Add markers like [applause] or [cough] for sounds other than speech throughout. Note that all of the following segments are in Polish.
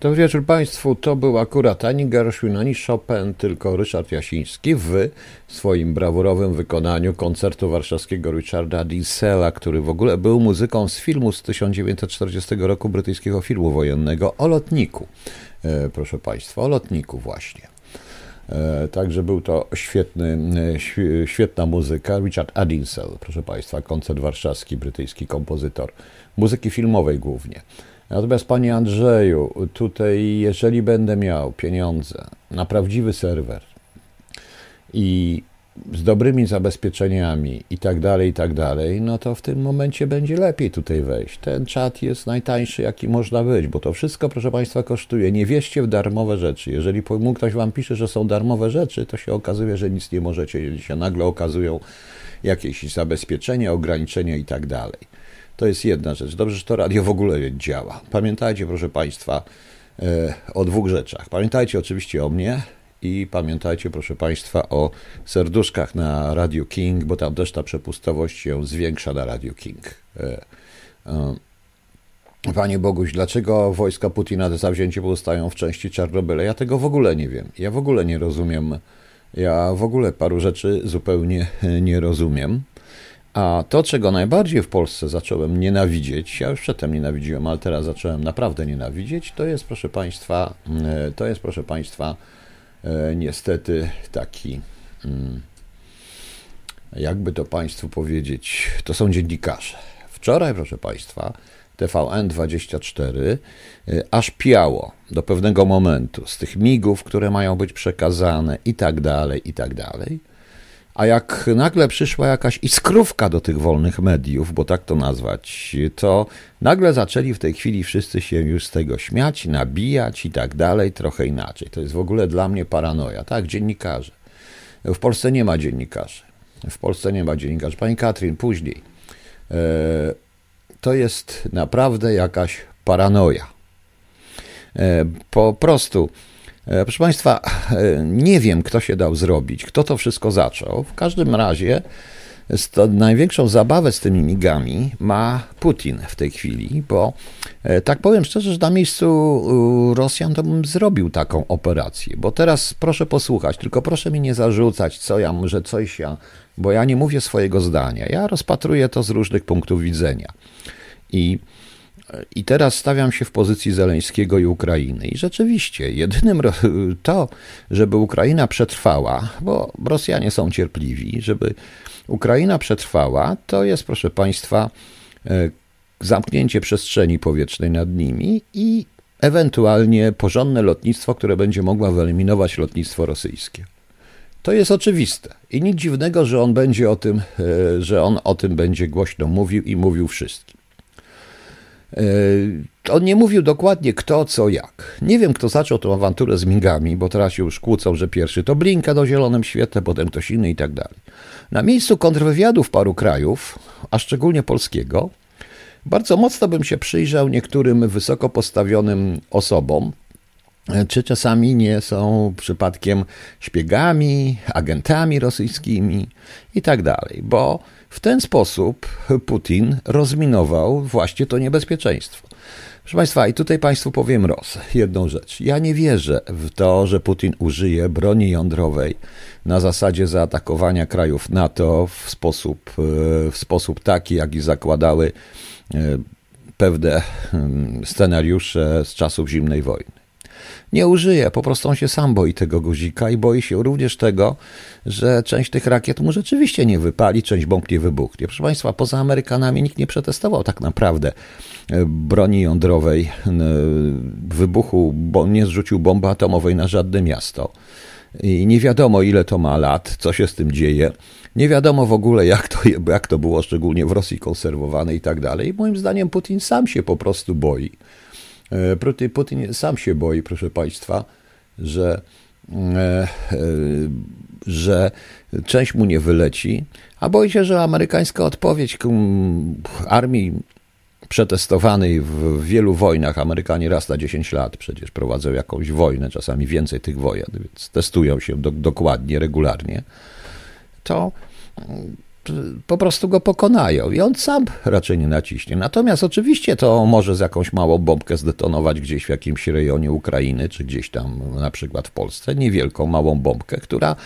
Dobry wieczór Państwu. To był akurat ani Gershwin, ani Chopin, tylko Ryszard Jasiński w swoim brawurowym wykonaniu koncertu warszawskiego Richarda Diesela, który w ogóle był muzyką z filmu z 1940 roku, brytyjskiego filmu wojennego o lotniku. E, proszę Państwa, o lotniku właśnie. E, także był to świetny, e, świetna muzyka. Richard Adinsel, proszę Państwa, koncert warszawski, brytyjski kompozytor muzyki filmowej głównie. Natomiast Panie Andrzeju, tutaj jeżeli będę miał pieniądze na prawdziwy serwer i z dobrymi zabezpieczeniami i tak dalej, i tak dalej, no to w tym momencie będzie lepiej tutaj wejść. Ten czat jest najtańszy, jaki można być, bo to wszystko, proszę Państwa, kosztuje. Nie wierzcie w darmowe rzeczy. Jeżeli ktoś Wam pisze, że są darmowe rzeczy, to się okazuje, że nic nie możecie, się nagle okazują jakieś zabezpieczenia, ograniczenia i tak dalej. To jest jedna rzecz. Dobrze, że to radio w ogóle działa. Pamiętajcie, proszę Państwa, e, o dwóch rzeczach. Pamiętajcie oczywiście o mnie i pamiętajcie, proszę Państwa, o serduszkach na Radio King, bo tam też ta przepustowość się zwiększa na Radio King. E, e, Panie Boguś, dlaczego wojska Putina za wzięcie pozostają w części Czarnobyla? Ja tego w ogóle nie wiem. Ja w ogóle nie rozumiem. Ja w ogóle paru rzeczy zupełnie [laughs] nie rozumiem. A to, czego najbardziej w Polsce zacząłem nienawidzieć, ja już przedtem nienawidziłem, ale teraz zacząłem naprawdę nienawidzieć, to jest, proszę Państwa, e, to jest, proszę Państwa, e, niestety taki, mm, jakby to Państwu powiedzieć, to są dziennikarze. Wczoraj, proszę Państwa, TVN24 e, aż piało do pewnego momentu z tych migów, które mają być przekazane i tak dalej, i tak dalej. A jak nagle przyszła jakaś iskrówka do tych wolnych mediów, bo tak to nazwać, to nagle zaczęli w tej chwili wszyscy się już z tego śmiać, nabijać i tak dalej, trochę inaczej. To jest w ogóle dla mnie paranoja. Tak, dziennikarze. W Polsce nie ma dziennikarzy. W Polsce nie ma dziennikarzy. Pani Katrin, później. E, to jest naprawdę jakaś paranoja. E, po prostu proszę Państwa, e, nie wiem, kto się dał zrobić, kto to wszystko zaczął. W każdym razie największą zabawę z tymi migami ma Putin w tej chwili, bo e, tak powiem szczerze, że na miejscu Rosjan to bym zrobił taką operację. Bo teraz proszę posłuchać, tylko proszę mi nie zarzucać, co ja, że coś ja, bo ja nie mówię swojego zdania. Ja rozpatruję to z różnych punktów widzenia. I i teraz stawiam się w pozycji Zeleńskiego i Ukrainy. I rzeczywiście, jedynym [laughs] to, żeby Ukraina przetrwała, bo Rosjanie są cierpliwi, żeby Ukraina przetrwała, to jest, proszę Państwa, e, zamknięcie przestrzeni powietrznej nad nimi i ewentualnie porządne lotnictwo, które będzie mogło wyeliminować lotnictwo rosyjskie. To jest oczywiste i nic dziwnego, że on będzie o tym, e, że on o tym będzie głośno mówił i mówił wszystkim. E, on nie mówił dokładnie kto, co, jak. Nie wiem, kto zaczął tę awanturę z migami, bo teraz się już kłócą, że pierwszy to Blinka do zielonym świetle, potem ktoś inny i tak dalej. Na miejscu kontrwywiadów paru krajów, a szczególnie polskiego, bardzo mocno bym się przyjrzał niektórym wysoko postawionym osobom, e, czy czasami nie są przypadkiem szpiegami, agentami rosyjskimi i tak dalej, bo w ten sposób Putin rozminował właśnie to niebezpieczeństwo. Proszę Państwa, i tutaj Państwu powiem roz, jedną rzecz. Ja nie wierzę w to, że Putin użyje broni jądrowej na zasadzie zaatakowania krajów NATO w sposób, w sposób taki, jaki zakładały e, pewne hmm, scenariusze z czasów zimnej wojny nie użyje. Po prostu on się sam boi tego guzika i boi się również tego, że część tych rakiet mu rzeczywiście nie wypali, część bomb nie wybuchnie. Proszę Państwa, poza Amerykanami nikt nie przetestował tak naprawdę e, broni jądrowej, e, wybuchu, bo nie zrzucił bomby atomowej na żadne miasto. I nie wiadomo, ile to ma lat, co się z tym dzieje. Nie wiadomo w ogóle, jak to, jak to było, szczególnie w Rosji konserwowane i tak dalej. Moim zdaniem Putin sam się po prostu boi. E, Putin sam się boi, proszę Państwa, że, e, e, że część mu nie wyleci, a boi się, że amerykańska odpowiedź armii przetestowanej w wielu wojnach, Amerykanie raz na 10 lat przecież prowadzą jakąś wojnę, czasami więcej tych wojen, więc testują się do, dokładnie, regularnie, to po prostu go pokonają i on sam raczej nie naciśnie. Natomiast oczywiście to może z jakąś małą bombkę zdetonować gdzieś w jakimś rejonie Ukrainy, czy gdzieś tam na przykład w Polsce, niewielką, małą bombkę, która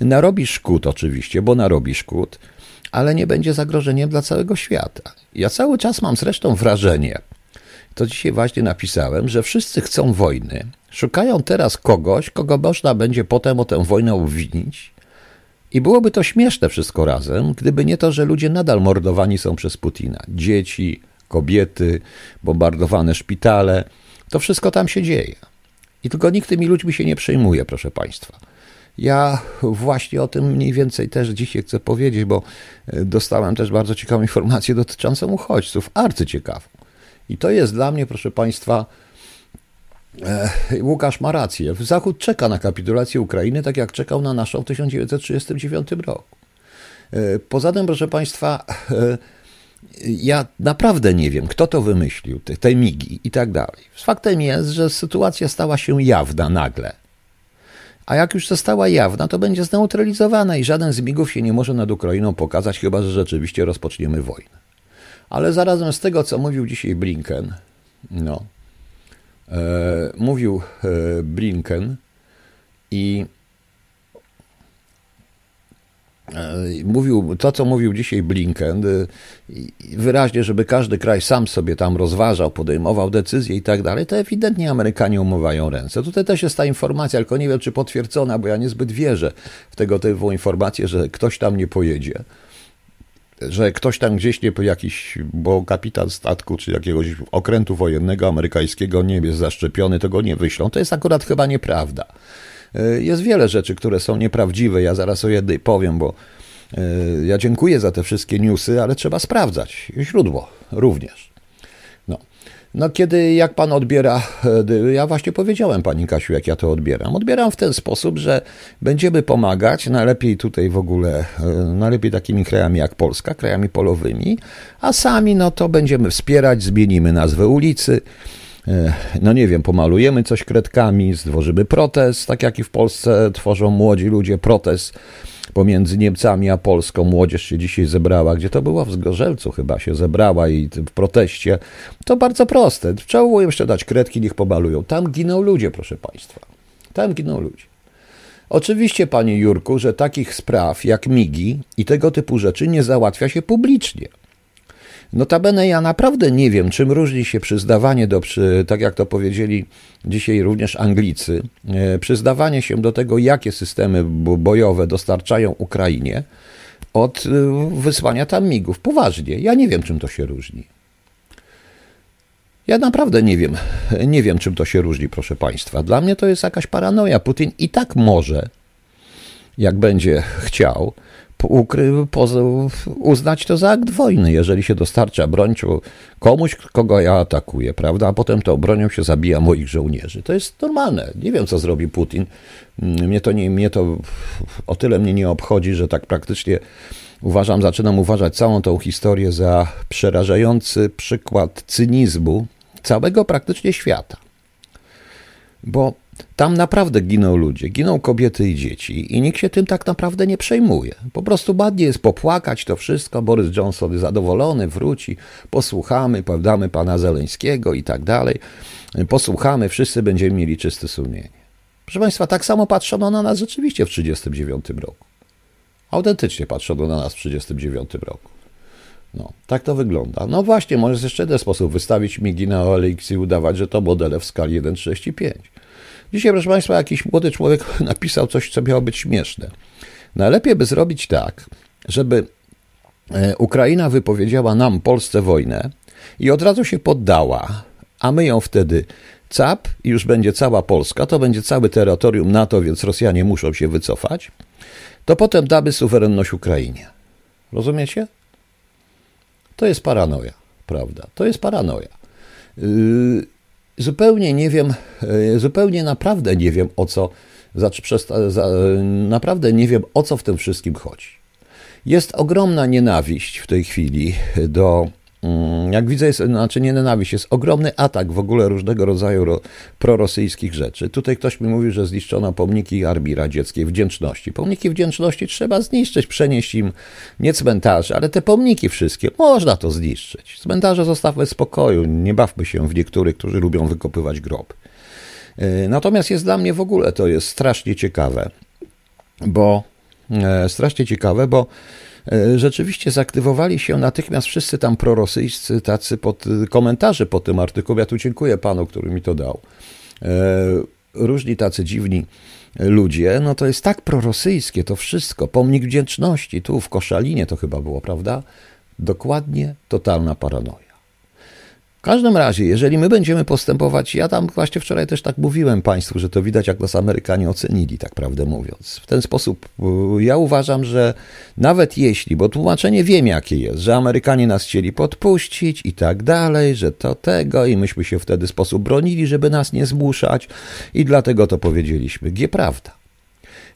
narobi szkód oczywiście, bo narobi szkód, ale nie będzie zagrożeniem dla całego świata. Ja cały czas mam zresztą wrażenie, to dzisiaj właśnie napisałem, że wszyscy chcą wojny, szukają teraz kogoś, kogo można będzie potem o tę wojnę obwinić, i byłoby to śmieszne wszystko razem, gdyby nie to, że ludzie nadal mordowani są przez Putina. Dzieci, kobiety, bombardowane szpitale. To wszystko tam się dzieje. I tylko nikt tymi ludźmi się nie przejmuje, proszę Państwa. Ja właśnie o tym mniej więcej też dzisiaj chcę powiedzieć, bo e, dostałem też bardzo ciekawą informację dotyczącą uchodźców, arcyciekawą. I to jest dla mnie, proszę Państwa, Łukasz ma rację. Zachód czeka na kapitulację Ukrainy, tak jak czekał na naszą w 1939 roku. E, poza tym, proszę Państwa, e, ja naprawdę nie wiem, kto to wymyślił, te, te migi i tak dalej. Faktem jest, że sytuacja stała się jawna nagle. A jak już została jawna, to będzie zneutralizowana i żaden z migów się nie może nad Ukrainą pokazać, chyba że rzeczywiście rozpoczniemy wojnę. Ale zarazem z tego, co mówił dzisiaj Blinken, no, E, mówił e, Blinken i e, mówił to, co mówił dzisiaj Blinken, wyraźnie, żeby każdy kraj sam sobie tam rozważał, podejmował decyzje i tak dalej, to ewidentnie Amerykanie umywają ręce. Tutaj też jest ta informacja, tylko nie wiem, czy potwierdzona, bo ja niezbyt wierzę w tego typu informacje, że ktoś tam nie pojedzie że ktoś tam gdzieś nie jakiś, bo kapitan statku czy jakiegoś okrętu wojennego amerykańskiego nie jest zaszczepiony, to go nie wyślą. To jest akurat chyba nieprawda. E, jest wiele rzeczy, które są nieprawdziwe. Ja zaraz o jednej powiem, bo e, ja dziękuję za te wszystkie newsy, ale trzeba sprawdzać źródło również. No kiedy, jak pan odbiera, e, ja właśnie powiedziałem pani Kasiu, jak ja to odbieram. Odbieram w ten sposób, że będziemy pomagać, najlepiej tutaj w ogóle, e, najlepiej takimi krajami jak Polska, krajami polowymi, a sami no to będziemy wspierać, zmienimy nazwę ulicy, e, no nie wiem, pomalujemy coś kredkami, stworzymy protest, tak jak i w Polsce tworzą młodzi ludzie protest pomiędzy Niemcami a Polską. Młodzież się dzisiaj zebrała, gdzie to było w Zgorzelcu chyba się zebrała i w proteście. To bardzo proste. Trzeba jeszcze dać kredki, niech pobalują. Tam giną ludzie, proszę Państwa. Tam giną ludzie. Oczywiście, panie Jurku, że takich spraw jak migi i tego typu rzeczy nie załatwia się publicznie. Notabene ja naprawdę nie wiem, czym różni się przyznawanie do, tak jak to powiedzieli dzisiaj również Anglicy, e, przyznawanie się do tego, jakie systemy bojowe dostarczają Ukrainie od e, wysłania tam migów. Poważnie, ja nie wiem, czym to się różni. Ja naprawdę nie wiem, nie wiem, czym to się różni, proszę Państwa. Dla mnie to jest jakaś paranoja. Putin i tak może, jak będzie chciał, uznać to za akt wojny, jeżeli się dostarcza broń komuś, kogo ja atakuję, prawda? A potem tą bronią się zabija moich żołnierzy. To jest normalne. Nie wiem, co zrobi Putin. Mnie to, nie, mnie to o tyle mnie nie obchodzi, że tak praktycznie uważam, zaczynam uważać całą tą historię za przerażający przykład cynizmu całego praktycznie świata. Bo tam naprawdę giną ludzie, giną kobiety i dzieci i nikt się tym tak naprawdę nie przejmuje. Po prostu ładnie jest popłakać to wszystko, Borys Johnson zadowolony, wróci, posłuchamy, poddamy pana Zeleńskiego i tak dalej. Posłuchamy, wszyscy będziemy mieli czyste sumienie. Proszę Państwa, tak samo patrzono na nas rzeczywiście w 1939 roku. Autentycznie patrzono na nas w 1939 roku. No, tak to wygląda. No właśnie, możesz jeszcze jeden sposób wystawić migi na OLX i udawać, że to modele w skali 1,35. Dzisiaj, proszę Państwa, jakiś młody człowiek [laughs] napisał coś, co miało być śmieszne. Najlepiej by zrobić tak, żeby e, Ukraina wypowiedziała nam, Polsce, wojnę i od razu się poddała, a my ją wtedy cap i już będzie cała Polska, to będzie całe terytorium NATO, więc Rosjanie muszą się wycofać, to potem damy suwerenność Ukrainie. Rozumiecie? To jest paranoja, prawda? To jest paranoja. Yy, zupełnie nie wiem, e, zupełnie naprawdę nie wiem o co, naprawdę nie wiem o co w tym wszystkim chodzi. Jest ogromna nienawiść w tej chwili do Mm, jak widzę, jest, znaczy nie nienawiść, jest ogromny atak w ogóle różnego rodzaju ro, prorosyjskich rzeczy. Tutaj ktoś mi mówił, że zniszczono pomniki Armii Radzieckiej wdzięczności. Pomniki wdzięczności trzeba zniszczyć, przenieść im nie cmentarze, ale te pomniki wszystkie. Można to zniszczyć. Cmentarze zostawmy w spokoju, nie bawmy się w niektórych, którzy lubią wykopywać groby. E, natomiast jest dla mnie w ogóle to jest strasznie ciekawe, bo e, strasznie ciekawe, bo rzeczywiście zaktywowali się natychmiast wszyscy tam prorosyjscy tacy pod, komentarze po tym artykułie. Ja tu dziękuję panu, który mi to dał. E, różni tacy dziwni ludzie, no to jest tak prorosyjskie to wszystko. Pomnik wdzięczności, tu w Koszalinie to chyba było, prawda? Dokładnie totalna paranoja. W każdym razie, jeżeli my będziemy postępować, ja tam właśnie wczoraj też tak mówiłem Państwu, że to widać, jak nas Amerykanie ocenili, tak prawdę mówiąc. W ten sposób y, ja uważam, że nawet jeśli, bo tłumaczenie wiem, jakie jest, że Amerykanie nas chcieli podpuścić i tak dalej, że to tego i myśmy się wtedy w sposób bronili, żeby nas nie zmuszać i dlatego to powiedzieliśmy. Gdzie prawda?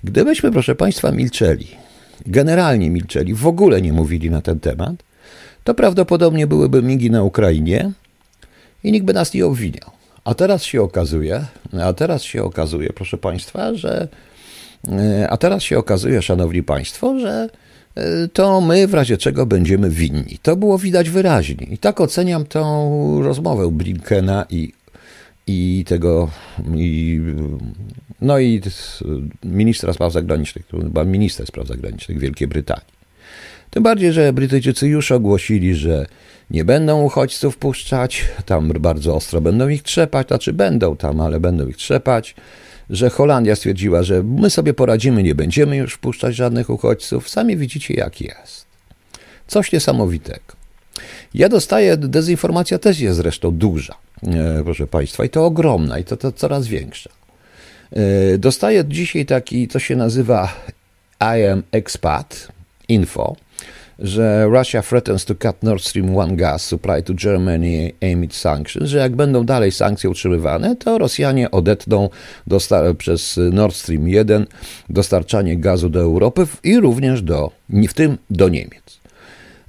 Gdybyśmy, proszę Państwa, milczeli, generalnie milczeli, w ogóle nie mówili na ten temat, to prawdopodobnie byłyby migi na Ukrainie, i nikt by nas nie obwiniał. A teraz się okazuje, a teraz się okazuje, proszę Państwa, że e, a teraz się okazuje, Szanowni Państwo, że e, to my w razie czego będziemy winni. To było widać wyraźnie. I tak oceniam tą rozmowę Blinkena i, i tego, i, no i ministra spraw zagranicznych, chyba minister spraw zagranicznych Wielkiej Brytanii. Tym bardziej, że Brytyjczycy już ogłosili, że nie będą uchodźców puszczać, tam bardzo ostro będą ich trzepać, znaczy będą tam, ale będą ich trzepać, że Holandia stwierdziła, że my sobie poradzimy, nie będziemy już wpuszczać żadnych uchodźców. Sami widzicie, jak jest. Coś niesamowitego. Ja dostaję, dezinformacja też jest zresztą duża, e, proszę Państwa, i to ogromna, i to, to coraz większa. E, dostaję dzisiaj taki, co się nazywa I am expat info, że Russia threatens to cut Nord Stream 1 gas supply to Germany amid sanctions, że jak będą dalej sankcje utrzymywane, to Rosjanie odetną przez Nord Stream 1 dostarczanie gazu do Europy i również do, w tym do Niemiec.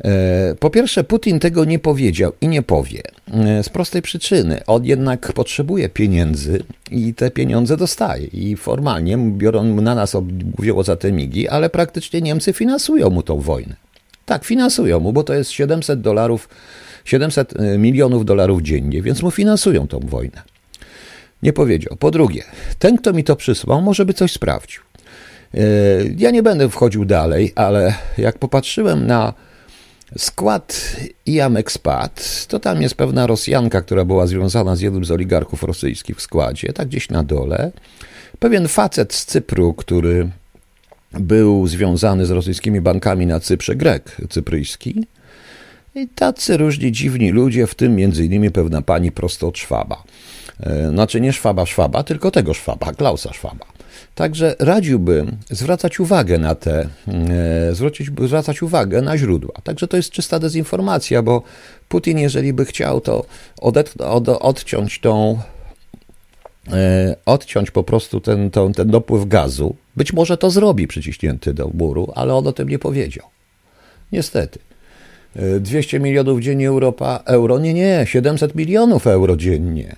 E, po pierwsze, Putin tego nie powiedział i nie powie e, z prostej przyczyny. On jednak potrzebuje pieniędzy i te pieniądze dostaje. I formalnie biorą na nas, mówią za te migi, ale praktycznie Niemcy finansują mu tą wojnę. Tak, finansują mu, bo to jest 700 dolarów, 700 y, milionów dolarów dziennie, więc mu finansują tą wojnę. Nie powiedział. Po drugie, ten, kto mi to przysłał, może by coś sprawdził. Y, ja nie będę wchodził dalej, ale jak popatrzyłem na skład IAM Expat, to tam jest pewna Rosjanka, która była związana z jednym z oligarchów rosyjskich w składzie, tak gdzieś na dole. Pewien facet z Cypru, który był związany z rosyjskimi bankami na Cyprze, Grek cypryjski. I tacy różni dziwni ludzie, w tym między innymi pewna pani prosto od Szwaba. E, znaczy nie Szwaba Szwaba, tylko tego Szwaba, Klausa Szwaba. Także radziłbym zwracać uwagę na te, e, zwrócić, zwracać uwagę na źródła. Także to jest czysta dezinformacja, bo Putin, jeżeli by chciał, to od, odciąć tą odciąć po prostu ten, ten, ten dopływ gazu. Być może to zrobi przyciśnięty do muru, ale on o tym nie powiedział. Niestety. 200 e, milionów dziennie Europa, euro? Nie, nie, 700 milionów euro dziennie.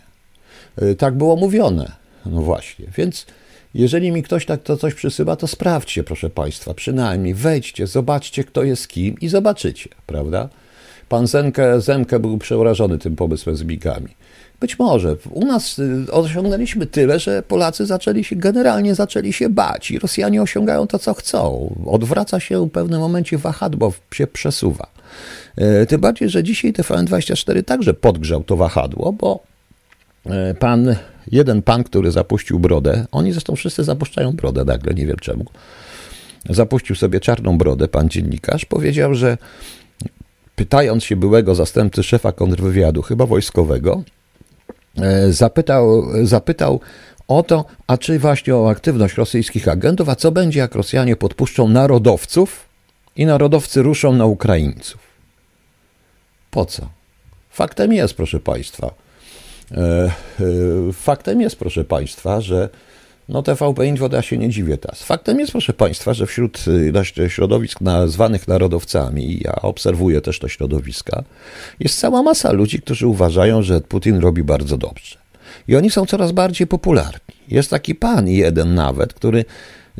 E, tak było mówione. No właśnie, więc jeżeli mi ktoś tak to coś przysyła, to sprawdźcie, proszę Państwa, przynajmniej wejdźcie, zobaczcie, kto jest kim i zobaczycie, prawda? Pan Zemke był przerażony tym pomysłem z bigami. Być może. U nas y, osiągnęliśmy tyle, że Polacy zaczęli się, generalnie zaczęli się bać i Rosjanie osiągają to, co chcą. Odwraca się w pewnym momencie wahadło, się przesuwa. E, tym bardziej, że dzisiaj TVN24 także podgrzał to wahadło, bo e, pan, jeden pan, który zapuścił brodę, oni zresztą wszyscy zapuszczają brodę nagle, nie wiem czemu, zapuścił sobie czarną brodę, pan dziennikarz, powiedział, że pytając się byłego zastępcy szefa kontrwywiadu, chyba wojskowego, zapytał, zapytał o to, a czy właśnie o aktywność rosyjskich agentów, a co będzie, jak Rosjanie podpuszczą narodowców i narodowcy ruszą na Ukraińców. Po co? Faktem jest, proszę Państwa, e, e, faktem jest, proszę Państwa, że No TVP Info, to ja się nie dziwię teraz. Faktem jest, proszę Państwa, że wśród y, środowisk nazwanych narodowcami, ja obserwuję też te środowiska, jest cała masa ludzi, którzy uważają, że Putin robi bardzo dobrze. I oni są coraz bardziej popularni. Jest taki pan jeden nawet, który,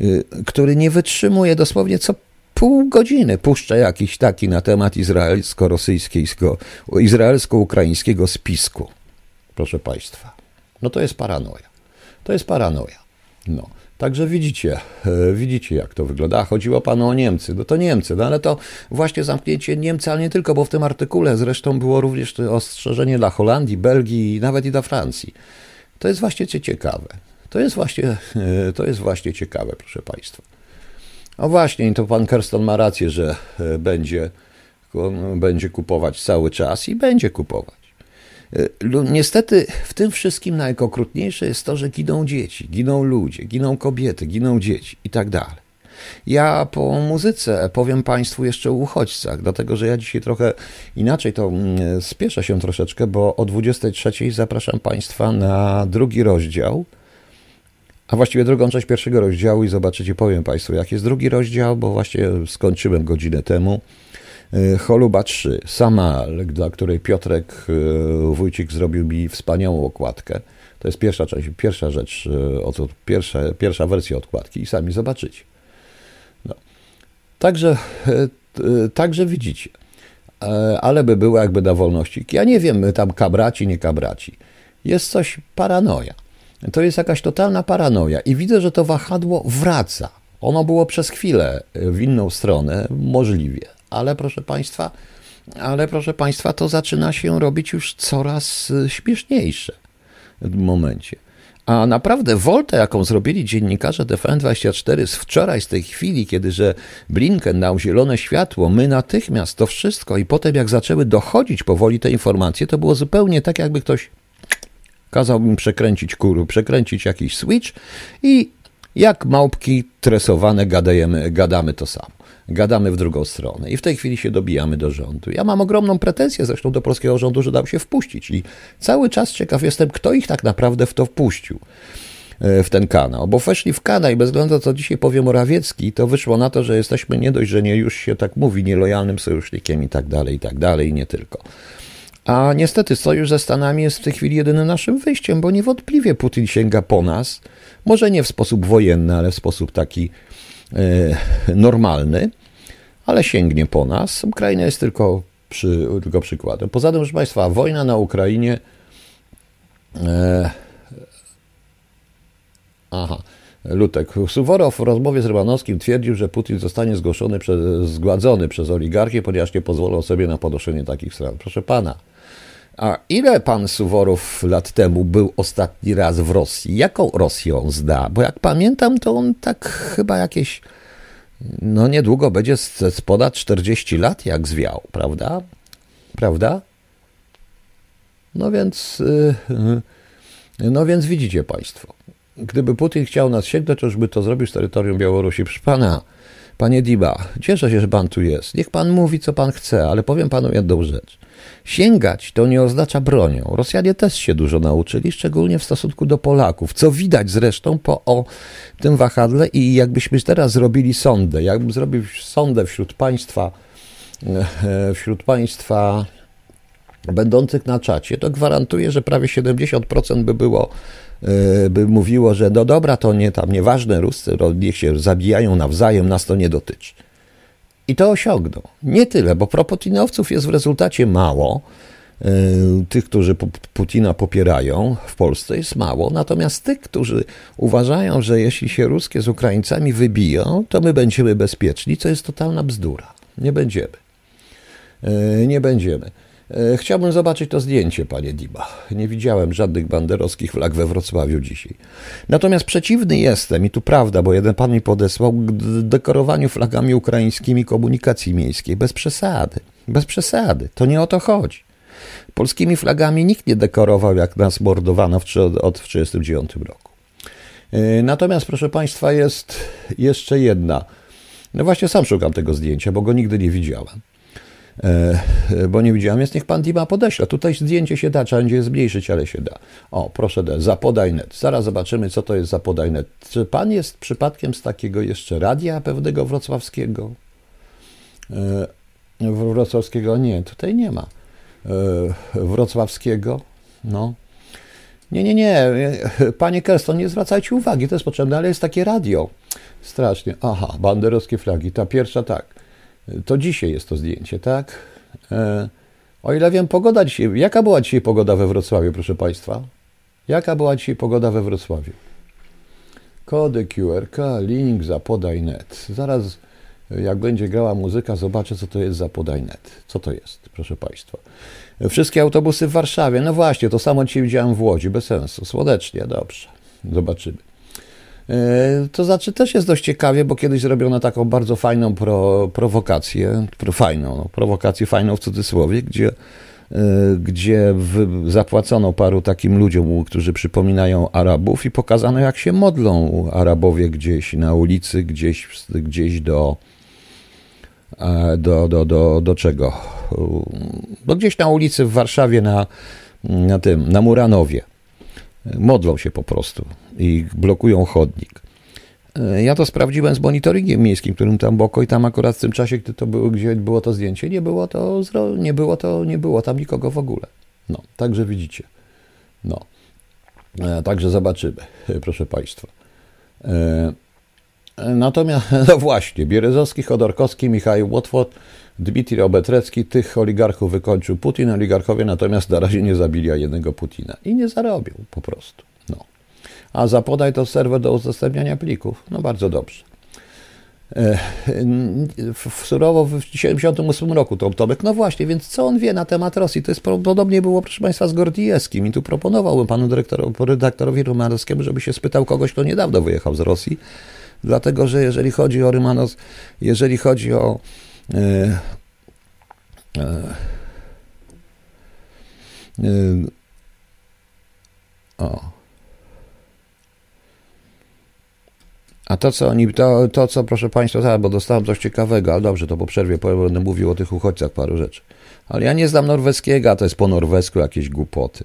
y, który nie wytrzymuje dosłownie co pół godziny puszcza jakiś taki na temat izraelsko-rosyjskiego, izraelsko-ukraińskiego spisku. Proszę Państwa. No to jest paranoja. To jest paranoja. No. Także widzicie, e, widzicie jak to wygląda. chodziło panu o Niemcy. No to Niemcy, no ale to właśnie zamknięcie Niemcy, ale nie tylko, bo w tym artykule zresztą było również ostrzeżenie dla Holandii, Belgii, nawet i dla Francji. To jest właśnie ciekawe. To jest właśnie, e, to jest właśnie ciekawe, proszę Państwa. No właśnie, i to pan Kerston ma rację, że e, będzie, będzie kupować cały czas i będzie kupować. E, niestety w tym wszystkim najokrutniejsze jest to, że giną dzieci, giną ludzie, giną kobiety, giną dzieci i tak dalej. Ja po muzyce powiem Państwu jeszcze o uchodźcach, dlatego że ja dzisiaj trochę inaczej to mm, spieszę się troszeczkę, bo o 23 zapraszam Państwa na drugi rozdział, a właściwie drugą część pierwszego rozdziału i zobaczycie, powiem Państwu, jak jest drugi rozdział, bo właśnie skończyłem godzinę temu. E, Choluba 3, sama, dla której Piotrek e, Wójcik zrobił mi wspaniałą okładkę. To jest pierwsza część, pierwsza rzecz, e, pierwsza, pierwsza wersja okładki i sami zobaczycie. No. Także, także widzicie. Ale by było jakby na wolności. Ja nie wiem, tam kabraci, nie kabraci. Jest coś paranoja. To jest jakaś totalna paranoja i widzę, że to wahadło wraca. Ono było przez chwilę w inną stronę, możliwie, ale proszę Państwa, ale proszę Państwa, to zaczyna się robić już coraz y, śmieszniejsze w momencie. A naprawdę woltę, jaką zrobili dziennikarze TVN24 z wczoraj, z tej chwili, kiedy że Blinken dał zielone światło, my natychmiast to wszystko i potem jak zaczęły dochodzić powoli te informacje, to było zupełnie tak, jakby ktoś kazał mi przekręcić kuru, przekręcić jakiś switch i jak małpki tresowane gadajemy, gadamy to samo gadamy w drugą stronę. I w tej chwili się dobijamy do rządu. Ja mam ogromną pretensję zresztą do polskiego rządu, że dał się wpuścić. I cały czas ciekaw jestem, kto ich tak naprawdę w to wpuścił e, w ten kanał, bo weszli w kanał i bez względu na co dzisiaj powie Morawiecki, to wyszło na to, że jesteśmy nie dość, że nie już się tak mówi, nielojalnym sojusznikiem i tak dalej, i tak dalej, i nie tylko. A niestety sojusz ze Stanami jest w tej chwili jedynym naszym wyjściem, bo niewątpliwie Putin sięga po nas, może nie w sposób wojenny, ale w sposób taki e, normalny ale sięgnie po nas. Ukraina jest tylko, przy, tylko przykładem. Poza tym, proszę Państwa, wojna na Ukrainie. E, aha. Lutek. Suworow w rozmowie z Rymanowskim twierdził, że Putin zostanie zgłoszony przez, zgładzony przez oligarchię, ponieważ nie pozwolą sobie na podnoszenie takich strat. Proszę pana, a ile pan Suworow lat temu był ostatni raz w Rosji? Jaką Rosję on zda? Bo jak pamiętam, to on tak chyba jakieś no niedługo będzie z ponad 40 lat jak zwiał, prawda? Prawda? No więc, y, no więc widzicie Państwo, gdyby Putin chciał nas sięgnąć, to już by to zrobił z terytorium Białorusi. Proszę Pana, Panie Diba, cieszę się, że Pan tu jest. Niech Pan mówi, co Pan chce, ale powiem Panu jedną rzecz. Sięgać to nie oznacza bronią. Rosjanie też się dużo nauczyli, szczególnie w stosunku do Polaków, co widać zresztą po o tym wahadle i jakbyśmy teraz zrobili sondę, jakbym zrobił sondę wśród państwa, e, wśród państwa będących na czacie, to gwarantuję, że prawie 70% by było, by mówiło, że no dobra, to nie tam nieważne, Ruscy niech się zabijają nawzajem, nas to nie dotyczy. I to osiągną. Nie tyle, bo proputinowców jest w rezultacie mało. E, tych, którzy Putina popierają w Polsce jest mało, natomiast tych, którzy uważają, że jeśli się ruskie z Ukraińcami wybiją, to my będziemy bezpieczni, co jest totalna bzdura. Nie będziemy. E, nie będziemy. E, chciałbym zobaczyć to zdjęcie, panie Diba. Nie widziałem żadnych banderowskich flag we Wrocławiu dzisiaj. Natomiast przeciwny jestem, i tu prawda, bo jeden pan mi podesłał, dekorowaniu flagami ukraińskimi komunikacji miejskiej. Bez przesady. Bez przesady. To nie o to chodzi. Polskimi flagami nikt nie dekorował, jak nas mordowano od 1939 roku. E, natomiast, proszę Państwa, jest jeszcze jedna. No właśnie sam szukam tego zdjęcia, bo go nigdy nie widziałem. E, bo nie widziałem, więc niech pan Dima podeśle. Tutaj zdjęcie się da, trzeba będzie zmniejszyć, ale się da. O, proszę, da, zapodaj net. Zaraz zobaczymy, co to jest zapodaj net. Czy pan jest przypadkiem z takiego jeszcze radia pewnego wrocławskiego? E, wrocławskiego nie, tutaj nie ma. Wrocławskiego, no. Nie, nie, nie. Panie Kerston, nie zwracajcie uwagi, to jest potrzebne, ale jest takie radio. Strasznie. Aha, banderowskie flagi. Ta pierwsza tak. To dzisiaj jest to zdjęcie, tak? E, o ile wiem, pogoda dzisiaj. Jaka była dzisiaj pogoda we Wrocławiu, proszę Państwa? Jaka była dzisiaj pogoda we Wrocławiu? Kody QRK, link, zapodaj net. Zaraz, jak będzie grała muzyka, zobaczę, co to jest zapodaj net. Co to jest, proszę Państwa. Wszystkie autobusy w Warszawie. No właśnie, to samo dzisiaj widziałem w Łodzi, bez sensu. Słonecznie, dobrze. Zobaczymy. E, to znaczy też jest dość ciekawie, bo kiedyś zrobiono taką bardzo fajną pro, prowokację, pro, fajną, no, prowokację fajną w cudzysłowie, gdzie, e, gdzie zapłacono paru takim ludziom, którzy przypominają Arabów i pokazano jak się modlą Arabowie gdzieś na ulicy, gdzieś, gdzieś do, e, do, do, do, do czego? No gdzieś na ulicy w Warszawie na, na tym, na Muranowie. Modlą się po prostu i blokują chodnik. E, ja to sprawdziłem z monitoringiem miejskim, którym tam boko i tam akurat w tym czasie, gdy to było, gdzie było to zdjęcie, nie było to, nie było to, nie było tam nikogo w ogóle. No, także widzicie. No, e, także zobaczymy, [laughs] proszę Państwa. E, natomiast, [laughs] no właśnie, Bierezowski, Chodorkowski, Michał Łotwot, Dmitrij Obetrecki, tych oligarchów wykończył Putin, oligarchowie natomiast na razie nie zabili jednego Putina i nie zarobił po prostu. No. A zapodaj to serwer do udostępniania plików. No bardzo dobrze. E, w surowo w 1978 roku to Tomek, no właśnie, więc co on wie na temat Rosji? To jest podobnie było, proszę Państwa, z Gordijewskim i tu proponowałbym panu redaktorowi Romanowskiemu, żeby się spytał kogoś, kto niedawno wyjechał z Rosji, dlatego, że jeżeli chodzi o Rymanos, jeżeli chodzi o o. A to, co oni, to, to, co proszę Państwa, zaraz, bo dostałem coś ciekawego, ale dobrze, to po przerwie będę mówił o tych uchodźcach paru rzeczy. Ale ja nie znam norweskiego, a to jest po norwesku jakieś głupoty.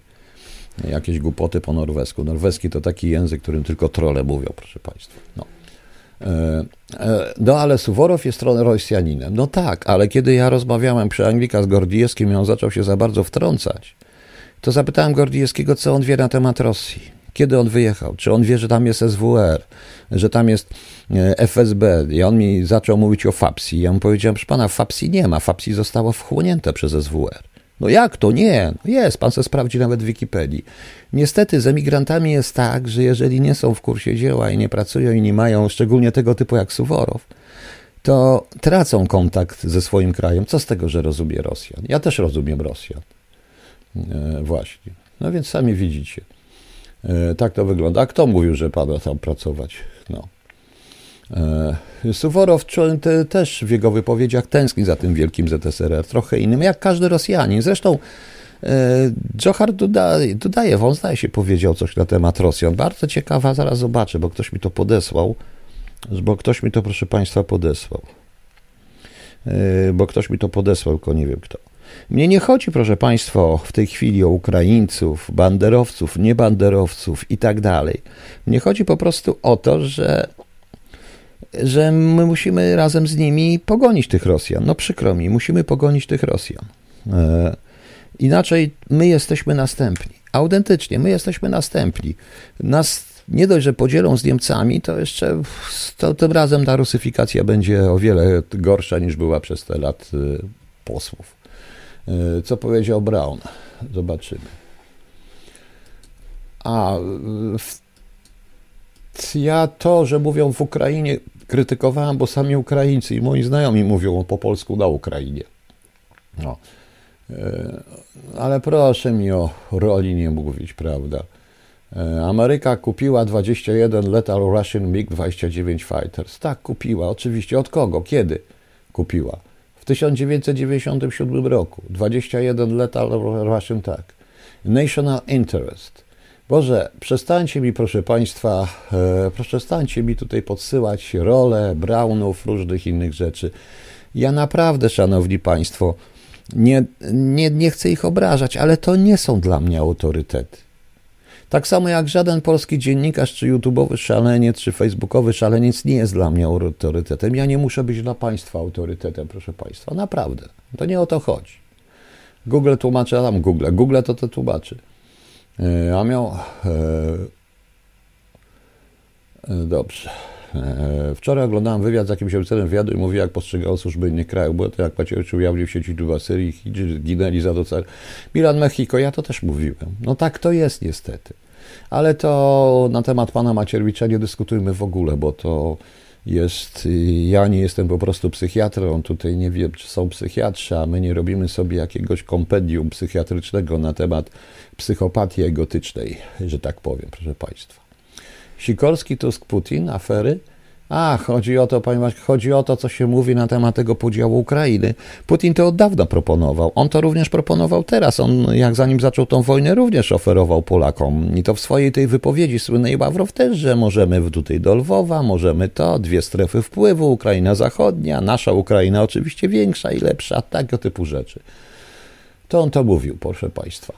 Jakieś głupoty po norwesku. Norweski to taki język, którym tylko trole mówią, proszę Państwa. No. E, e, no ale Suworow jest Rosjaninem. No tak, ale kiedy ja rozmawiałem przy Anglika z Gordijewskim i on zaczął się za bardzo wtrącać, to zapytałem Gordijewskiego, co on wie na temat Rosji. Kiedy on wyjechał? Czy on wie, że tam jest SWR, że tam jest e, FSB? I on mi zaczął mówić o FAPSI. Ja mu powiedziałem, proszę pana, FAPSI nie ma. FAPSI zostało wchłonięte przez SWR. No jak to? Nie. No jest, pan se sprawdzi nawet w Wikipedii. Niestety z emigrantami jest tak, że jeżeli nie są w kursie dzieła i nie pracują i nie mają szczególnie tego typu jak Suworow, to tracą kontakt ze swoim krajem. Co z tego, że rozumie Rosjan? Ja też rozumiem Rosjan. E, właśnie. No więc sami widzicie. E, tak to wygląda. A kto mówił, że pada tam pracować? No. E, Suworow też w jego wypowiedziach tęskni za tym wielkim ZSRR, trochę innym, jak każdy Rosjanin. Zresztą e, Johar Dudajew, on zdaje się powiedział coś na temat Rosjan. Bardzo ciekawa, zaraz zobaczę, bo ktoś mi to podesłał. Bo ktoś mi to, proszę Państwa, podesłał. E, bo ktoś mi to podesłał, tylko nie wiem kto. Mnie nie chodzi, proszę Państwa, w tej chwili o Ukraińców, banderowców, niebanderowców i tak dalej. Mnie chodzi po prostu o to, że że my musimy razem z nimi pogonić tych Rosjan. No przykro mi, musimy pogonić tych Rosjan. E, inaczej my jesteśmy następni. Autentycznie, my jesteśmy następni. Nas nie dość, że podzielą z Niemcami, to jeszcze to, tym razem ta rusyfikacja będzie o wiele gorsza niż była przez te lat e, posłów. E, co powiedział Brown? Zobaczymy. A ja to, że mówią w Ukrainie krytykowałem, bo sami Ukraińcy i moi znajomi mówią po polsku na Ukrainie. No. E, ale proszę mi o roli nie mówić, prawda? E, Ameryka kupiła 21 Lethal Russian MiG-29 Fighters. Tak, kupiła. Oczywiście. Od kogo? Kiedy kupiła? W 1997 roku. 21 Lethal Russian, tak. National Interest. Boże, przestańcie mi, proszę Państwa, e, przestańcie mi tutaj podsyłać role Brownów, różnych innych rzeczy. Ja naprawdę, Szanowni Państwo, Nie, nie, nie chcę ich obrażać, ale to nie są dla mnie autorytety. Tak samo jak żaden polski dziennikarz, czy YouTube'owy szaleniec, czy Facebookowy szaleniec nie jest dla mnie autorytetem. Ja nie muszę być dla Państwa autorytetem, proszę Państwa. Naprawdę. To nie o to chodzi. Google tłumaczy, a tam Google. Google to to tłumaczy. E, a miał. E, e, dobrze. Wczoraj oglądałem wywiad z jakimś oficerem wywiadu i mówił, jak postrzegał służby innych krajów. Było to jak Pacierowicz ujawnił w sieci w Syrii, ginęli za to cel. Milan Mexico, ja to też mówiłem. No tak to jest niestety. Ale to na temat pana Macierewicza nie dyskutujmy w ogóle, bo to jest, ja nie jestem po prostu psychiatrą, tutaj nie wiem, czy są psychiatrzy, a my nie robimy sobie jakiegoś kompendium psychiatrycznego na temat psychopatii egotycznej, że tak powiem, proszę Państwa. Sikorski, Tusk, Putin, afery? A, chodzi o to, panie chodzi o to, co się mówi na temat tego podziału Ukrainy. Putin to od dawna proponował. On to również proponował teraz. On, jak zanim zaczął tą wojnę, również oferował Polakom. I to w swojej tej wypowiedzi słynnej Ławrow też, że możemy tutaj do Lwowa, możemy to, dwie strefy wpływu, Ukraina zachodnia, nasza Ukraina oczywiście większa i lepsza, tego typu rzeczy. To on to mówił, proszę państwa.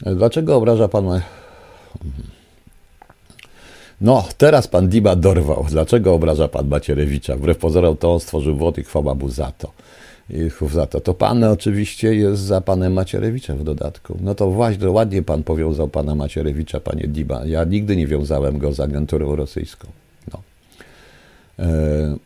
Dlaczego obraża pan... No, teraz pan Diba dorwał. Dlaczego obraża pan Macierewicza? Wbrew pozorom to on stworzył WOT i chwała mu za to. I za to. To pan oczywiście jest za panem Macierewiczem w dodatku. No to właśnie, ładnie pan powiązał pana Macierewicza, panie Diba. Ja nigdy nie wiązałem go z agenturą rosyjską. No. E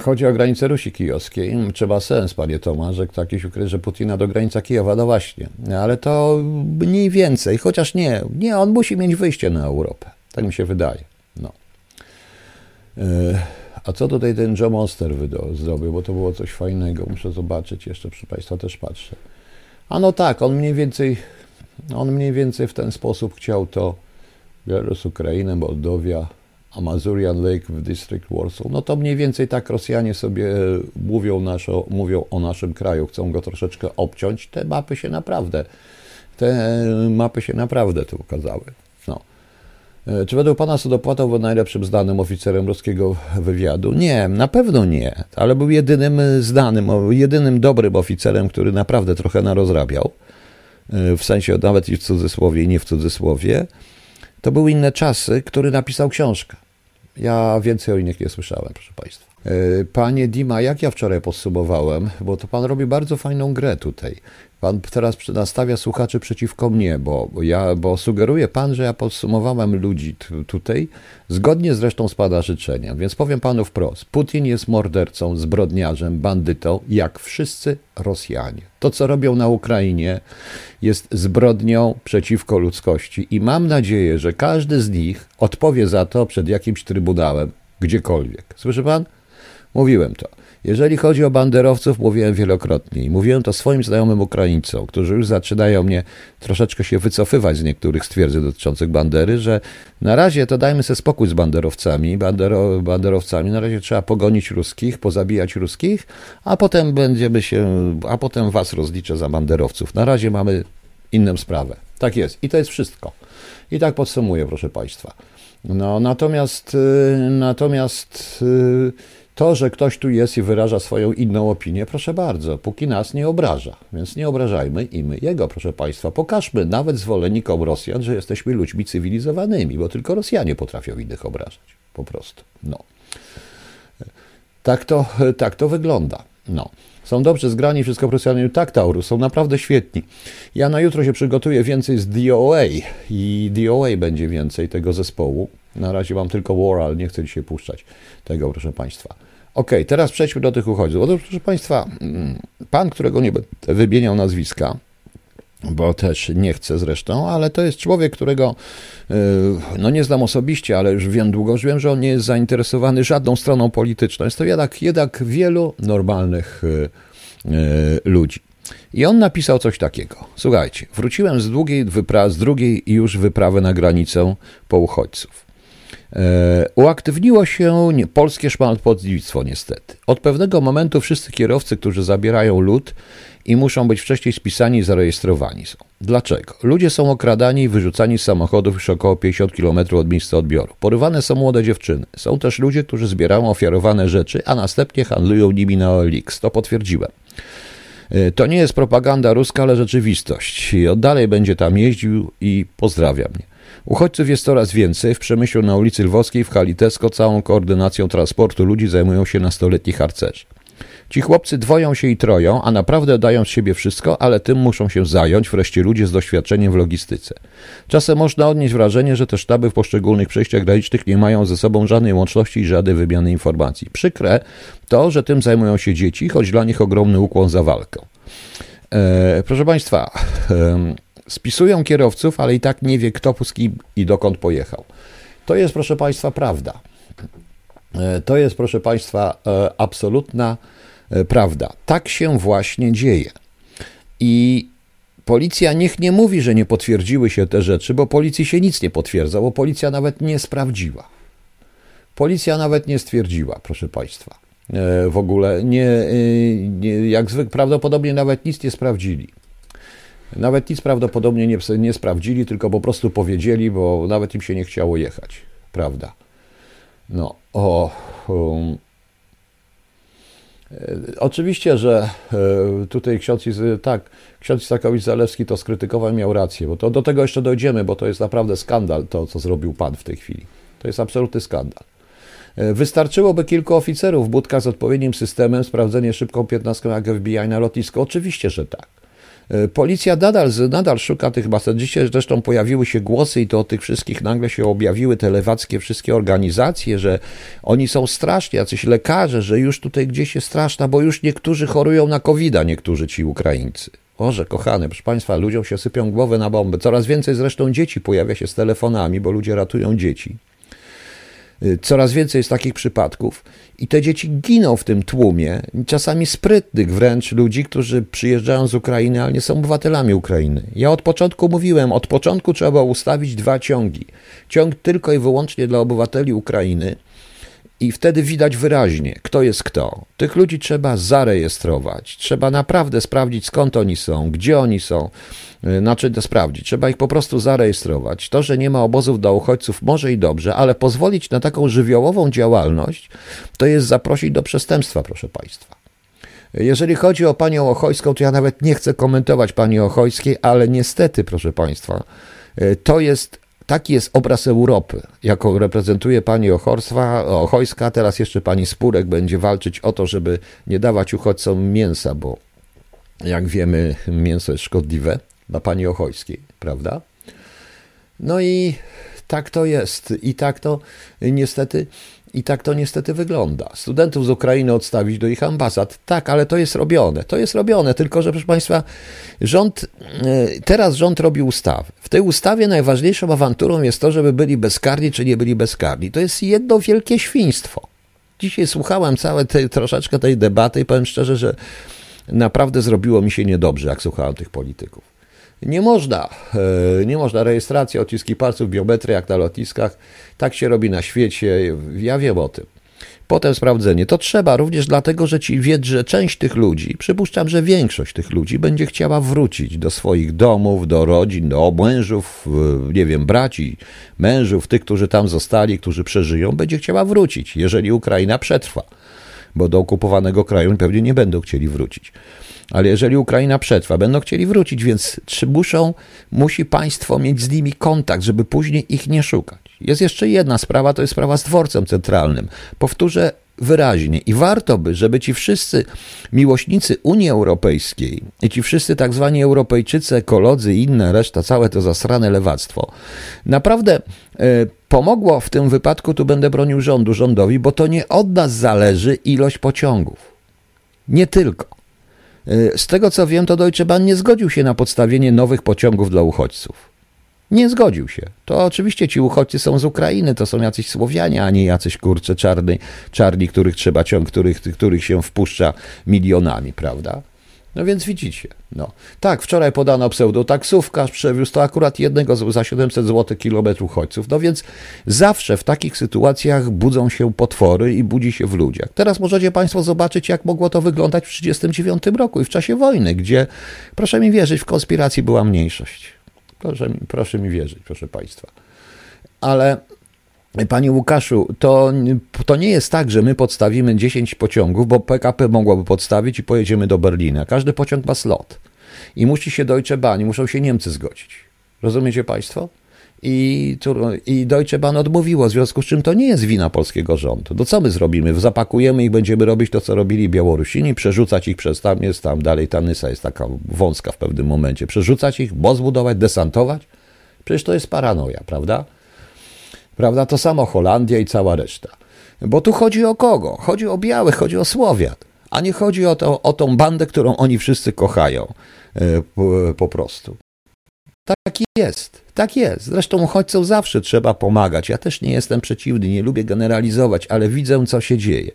Chodzi o granicę Rusi Kijowskiej. Trzeba sens, panie Tomasz, że jakiś ukryć, że Putina do granica Kijowa, no właśnie. Ale to mniej więcej, chociaż nie, nie, on musi mieć wyjście na Europę. Tak mi się wydaje. No. E, a co tutaj ten Joe Monster zrobił, bo to było coś fajnego. Muszę zobaczyć jeszcze, przy Państwa też patrzę. A no tak, on mniej więcej, on mniej więcej w ten sposób chciał to Białoruś, Ukrainę, Moldowia, Amazurian Lake w District Warsaw, no to mniej więcej tak Rosjanie sobie mówią, naszo, mówią o naszym kraju, chcą go troszeczkę obciąć. Te mapy się naprawdę, te mapy się naprawdę tu ukazały. No. E, czy według pana Sudopłatow był najlepszym znanym oficerem ruskiego wywiadu? Nie, na pewno nie, ale był jedynym znanym, jedynym dobrym oficerem, który naprawdę trochę narozrabiał, e, w sensie nawet i w cudzysłowie, i nie w cudzysłowie. To były inne czasy, który napisał książkę. Ja więcej o innych nie słyszałem, proszę Państwa. E, panie Dima, jak ja wczoraj podsumowałem, bo to Pan robi bardzo fajną grę tutaj. Pan teraz nastawia słuchaczy przeciwko mnie, bo, ja, bo sugeruje Pan, że ja podsumowałem ludzi tutaj zgodnie zresztą z Pana życzeniem. Więc powiem Panu wprost. Putin jest mordercą, zbrodniarzem, bandytą, jak wszyscy Rosjanie. To, co robią na Ukrainie, jest zbrodnią przeciwko ludzkości i mam nadzieję, że każdy z nich odpowie za to przed jakimś trybunałem, gdziekolwiek. Słyszy Pan? Mówiłem to. Jeżeli chodzi o banderowców, mówiłem wielokrotnie i mówiłem to swoim znajomym Ukraińcom, którzy już zaczynają mnie troszeczkę się wycofywać z niektórych stwierdzeń dotyczących bandery, że na razie to dajmy sobie spokój z banderowcami, bandero, banderowcami, na razie trzeba pogonić ruskich, pozabijać ruskich, a potem będziemy się, a potem was rozliczę za banderowców. Na razie mamy inną sprawę. Tak jest. I to jest wszystko. I tak podsumuję, proszę Państwa. No, natomiast, y, natomiast y, to, że ktoś tu jest i wyraża swoją inną opinię, proszę bardzo, póki nas nie obraża. Więc nie obrażajmy i my jego, proszę Państwa. Pokażmy nawet zwolennikom Rosjan, że jesteśmy ludźmi cywilizowanymi, bo tylko Rosjanie potrafią innych obrażać. Po prostu. No. Tak to, tak to wygląda. No. Są dobrze zgrani, wszystko profesjonalnie. Tak, Taurus, są naprawdę świetni. Ja na jutro się przygotuję więcej z DOA i DOA będzie więcej tego zespołu. Na razie mam tylko War, nie chcę dzisiaj puszczać tego, proszę Państwa. Ok, teraz przejdźmy do tych uchodźców. Otóż, proszę Państwa, mm, pan, którego nie będę wymieniał nazwiska, bo też nie chcę zresztą, ale to jest człowiek, którego y, no nie znam osobiście, ale już wiem długo, że wiem, że on nie jest zainteresowany żadną stroną polityczną. Jest to jednak, jednak wielu normalnych y, y, ludzi. I on napisał coś takiego. Słuchajcie, wróciłem z, długiej wypra- z drugiej już wyprawy na granicę po uchodźców. E, uaktywniło się polskie szmalpotnictwo niestety. Od pewnego momentu wszyscy kierowcy, którzy zabierają lód i muszą być wcześniej spisani i zarejestrowani są. Dlaczego? Ludzie są okradani i wyrzucani z samochodów już około 50 km od miejsca odbioru. Porywane są młode dziewczyny. Są też ludzie, którzy zbierają ofiarowane rzeczy, a następnie handlują nimi na OLX. To potwierdziłem. E, to nie jest propaganda ruska, ale rzeczywistość. I od dalej będzie tam jeździł i pozdrawia mnie. Uchodźców jest coraz więcej. W Przemyślu na ulicy Lwowskiej, w Halitesko całą koordynacją transportu ludzi zajmują się nastoletni harcerze. Ci chłopcy dwoją się i troją, a naprawdę dają z siebie wszystko, ale tym muszą się zająć wreszcie ludzie z doświadczeniem w logistyce. Czasem można odnieść wrażenie, że te sztaby w poszczególnych przejściach granicznych nie mają ze sobą żadnej łączności i żadnej wymiany informacji. Przykre to, że tym zajmują się dzieci, choć dla nich ogromny ukłon za walkę. E, proszę Państwa, e, spisują kierowców, ale i tak nie wie kto z kim i dokąd pojechał. To jest, proszę Państwa, prawda. E, to jest, proszę Państwa, e, absolutna E, prawda. Tak się właśnie dzieje. I policja niech nie mówi, że nie potwierdziły się te rzeczy, bo policji się nic nie potwierdza, bo policja nawet nie sprawdziła. Policja nawet nie stwierdziła, proszę Państwa. W ogóle nie, nie jak zwykle, prawdopodobnie nawet nic nie sprawdzili. Nawet nic prawdopodobnie nie, nie sprawdzili, tylko po prostu powiedzieli, bo nawet im się nie chciało jechać. Prawda? No, o. Um, E, oczywiście, że e, tutaj ksiądz, tak, ksiądz Isakowicz-Zalewski to skrytykował, miał rację, bo to, do tego jeszcze dojdziemy, bo to jest naprawdę skandal to, co zrobił pan w tej chwili. To jest absolutny skandal. E, wystarczyłoby kilku oficerów w budkach z odpowiednim systemem, sprawdzenie szybką 15 jak FBI na lotnisko? Oczywiście, że tak. E, policja nadal, nadal szuka tych baz. Dzisiaj zresztą pojawiły się głosy i to o tych wszystkich nagle się objawiły te lewackie wszystkie organizacje, że oni są straszni, jacyś lekarze, że już tutaj gdzieś jest straszna, bo już niektórzy chorują na covid niektórzy ci Ukraińcy. Oże, kochane, proszę Państwa, ludziom się sypią głowy na bombę. Coraz więcej zresztą dzieci pojawia się z telefonami, bo ludzie ratują dzieci. Y, coraz więcej jest takich przypadków i te dzieci giną w tym tłumie, czasami sprytnych wręcz ludzi, którzy przyjeżdżają z Ukrainy, ale nie są obywatelami Ukrainy. Ja od początku mówiłem, od początku trzeba ustawić dwa ciągi. Ciąg tylko i wyłącznie dla obywateli Ukrainy i wtedy widać wyraźnie, kto jest kto. Tych ludzi trzeba zarejestrować, trzeba naprawdę sprawdzić, skąd oni są, gdzie oni są Y, znaczy to sprawdzić. Trzeba ich po prostu zarejestrować. To, że nie ma obozów dla uchodźców, może i dobrze, ale pozwolić na taką żywiołową działalność, to jest zaprosić do przestępstwa, proszę Państwa. Jeżeli chodzi o panią Ochojską, to ja nawet nie chcę komentować pani Ochojskiej, ale niestety, proszę Państwa, y, to jest Taki jest obraz Europy, jaką reprezentuje pani Ochorstwa, Ochojska. Teraz jeszcze pani Spurek będzie walczyć o to, żeby nie dawać uchodźcom mięsa, bo jak wiemy, mięso jest szkodliwe dla pani Ochojskiej, prawda? No i tak to jest. I tak to niestety. I tak to niestety wygląda. Studentów z Ukrainy odstawić do ich ambasad. Tak, ale to jest robione. To jest robione, tylko że proszę Państwa, rząd, e, teraz rząd robi ustawy. W tej ustawie najważniejszą awanturą jest to, żeby byli bezkarni, czy nie byli bezkarni. To jest jedno wielkie świństwo. Dzisiaj słuchałem całe tej, troszeczkę tej debaty i powiem szczerze, że naprawdę zrobiło mi się niedobrze, jak słuchałem tych polityków. Nie można, e, nie można rejestracji, odciski palców, biometry jak na lotniskach. Tak się robi na świecie. Ja wiem o tym. Potem sprawdzenie. To trzeba również dlatego, że ci wiedz, że część tych ludzi, przypuszczam, że większość tych ludzi będzie chciała wrócić do swoich domów, do rodzin, do mężów, nie wiem, braci, mężów, tych, którzy tam zostali, którzy przeżyją, będzie chciała wrócić, jeżeli Ukraina przetrwa. Bo do okupowanego kraju pewnie nie będą chcieli wrócić. Ale jeżeli Ukraina przetrwa, będą chcieli wrócić, więc muszą, musi państwo mieć z nimi kontakt, żeby później ich nie szukać. Jest jeszcze jedna sprawa, to jest sprawa z dworcem centralnym. Powtórzę wyraźnie i warto by, żeby ci wszyscy miłośnicy Unii Europejskiej i ci wszyscy tak zwani Europejczycy, ekolodzy i inne, reszta, całe to zasrane lewactwo, naprawdę e, pomogło w tym wypadku, tu będę bronił rządu, rządowi, bo to nie od nas zależy ilość pociągów. Nie tylko. Z tego co wiem, to Deutsche Bahn nie zgodził się na podstawienie nowych pociągów dla uchodźców. Nie zgodził się. To oczywiście ci uchodźcy są z Ukrainy, to są jacyś Słowianie, a nie jacyś kurcze czarny, czarni, których trzeba ciąg, których, których się wpuszcza milionami, prawda? No więc widzicie. No. Tak, wczoraj podano pseudotaksówkarz, przewiózł to akurat jednego za 700 zł kilometrów uchodźców. No więc zawsze w takich sytuacjach budzą się potwory i budzi się w ludziach. Teraz możecie Państwo zobaczyć, jak mogło to wyglądać w 1939 roku i w czasie wojny, gdzie, proszę mi wierzyć, w konspiracji była mniejszość. Proszę, proszę mi wierzyć, proszę Państwa. Ale Panie Łukaszu, to, to nie jest tak, że my podstawimy 10 pociągów, bo PKP mogłoby podstawić i pojedziemy do Berlina. Każdy pociąg ma slot. I musi się Deutsche Bahn, muszą się Niemcy zgodzić. Rozumiecie Państwo? I, I Deutsche Bahn odmówiło, w związku z czym to nie jest wina polskiego rządu. To co my zrobimy? Zapakujemy ich, będziemy robić to, co robili Białorusini, przerzucać ich przez tam, jest tam dalej, ta Nysa jest taka wąska w pewnym momencie. Przerzucać ich, bo zbudować, desantować? Przecież to jest paranoja, prawda? Prawda? To samo Holandia i cała reszta. Bo tu chodzi o kogo? Chodzi o białych, chodzi o Słowiat, a nie chodzi o, to, o tą bandę, którą oni wszyscy kochają e, po prostu. Tak jest, tak jest. Zresztą uchodźcom zawsze trzeba pomagać. Ja też nie jestem przeciwny, nie lubię generalizować, ale widzę, co się dzieje.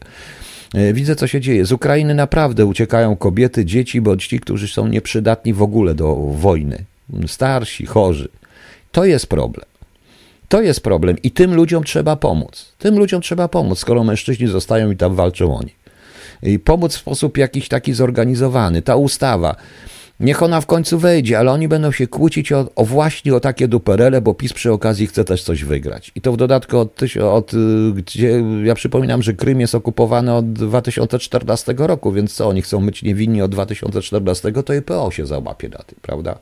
E, widzę, co się dzieje. Z Ukrainy naprawdę uciekają kobiety, dzieci, bądź ci, którzy są nieprzydatni w ogóle do wojny. Starsi, chorzy. To jest problem. To jest problem i tym ludziom trzeba pomóc. Tym ludziom trzeba pomóc, skoro mężczyźni zostają i tam walczą oni. I pomóc w sposób jakiś taki zorganizowany. Ta ustawa, niech ona w końcu wejdzie, ale oni będą się kłócić o, o właśnie o takie duperele, bo PiS przy okazji chce też coś wygrać. I to w dodatku od, od gdzie, ja przypominam, że Krym jest okupowany od 2014 roku, więc co, oni chcą być niewinni od 2014, to EPO się załapie na tym, prawda?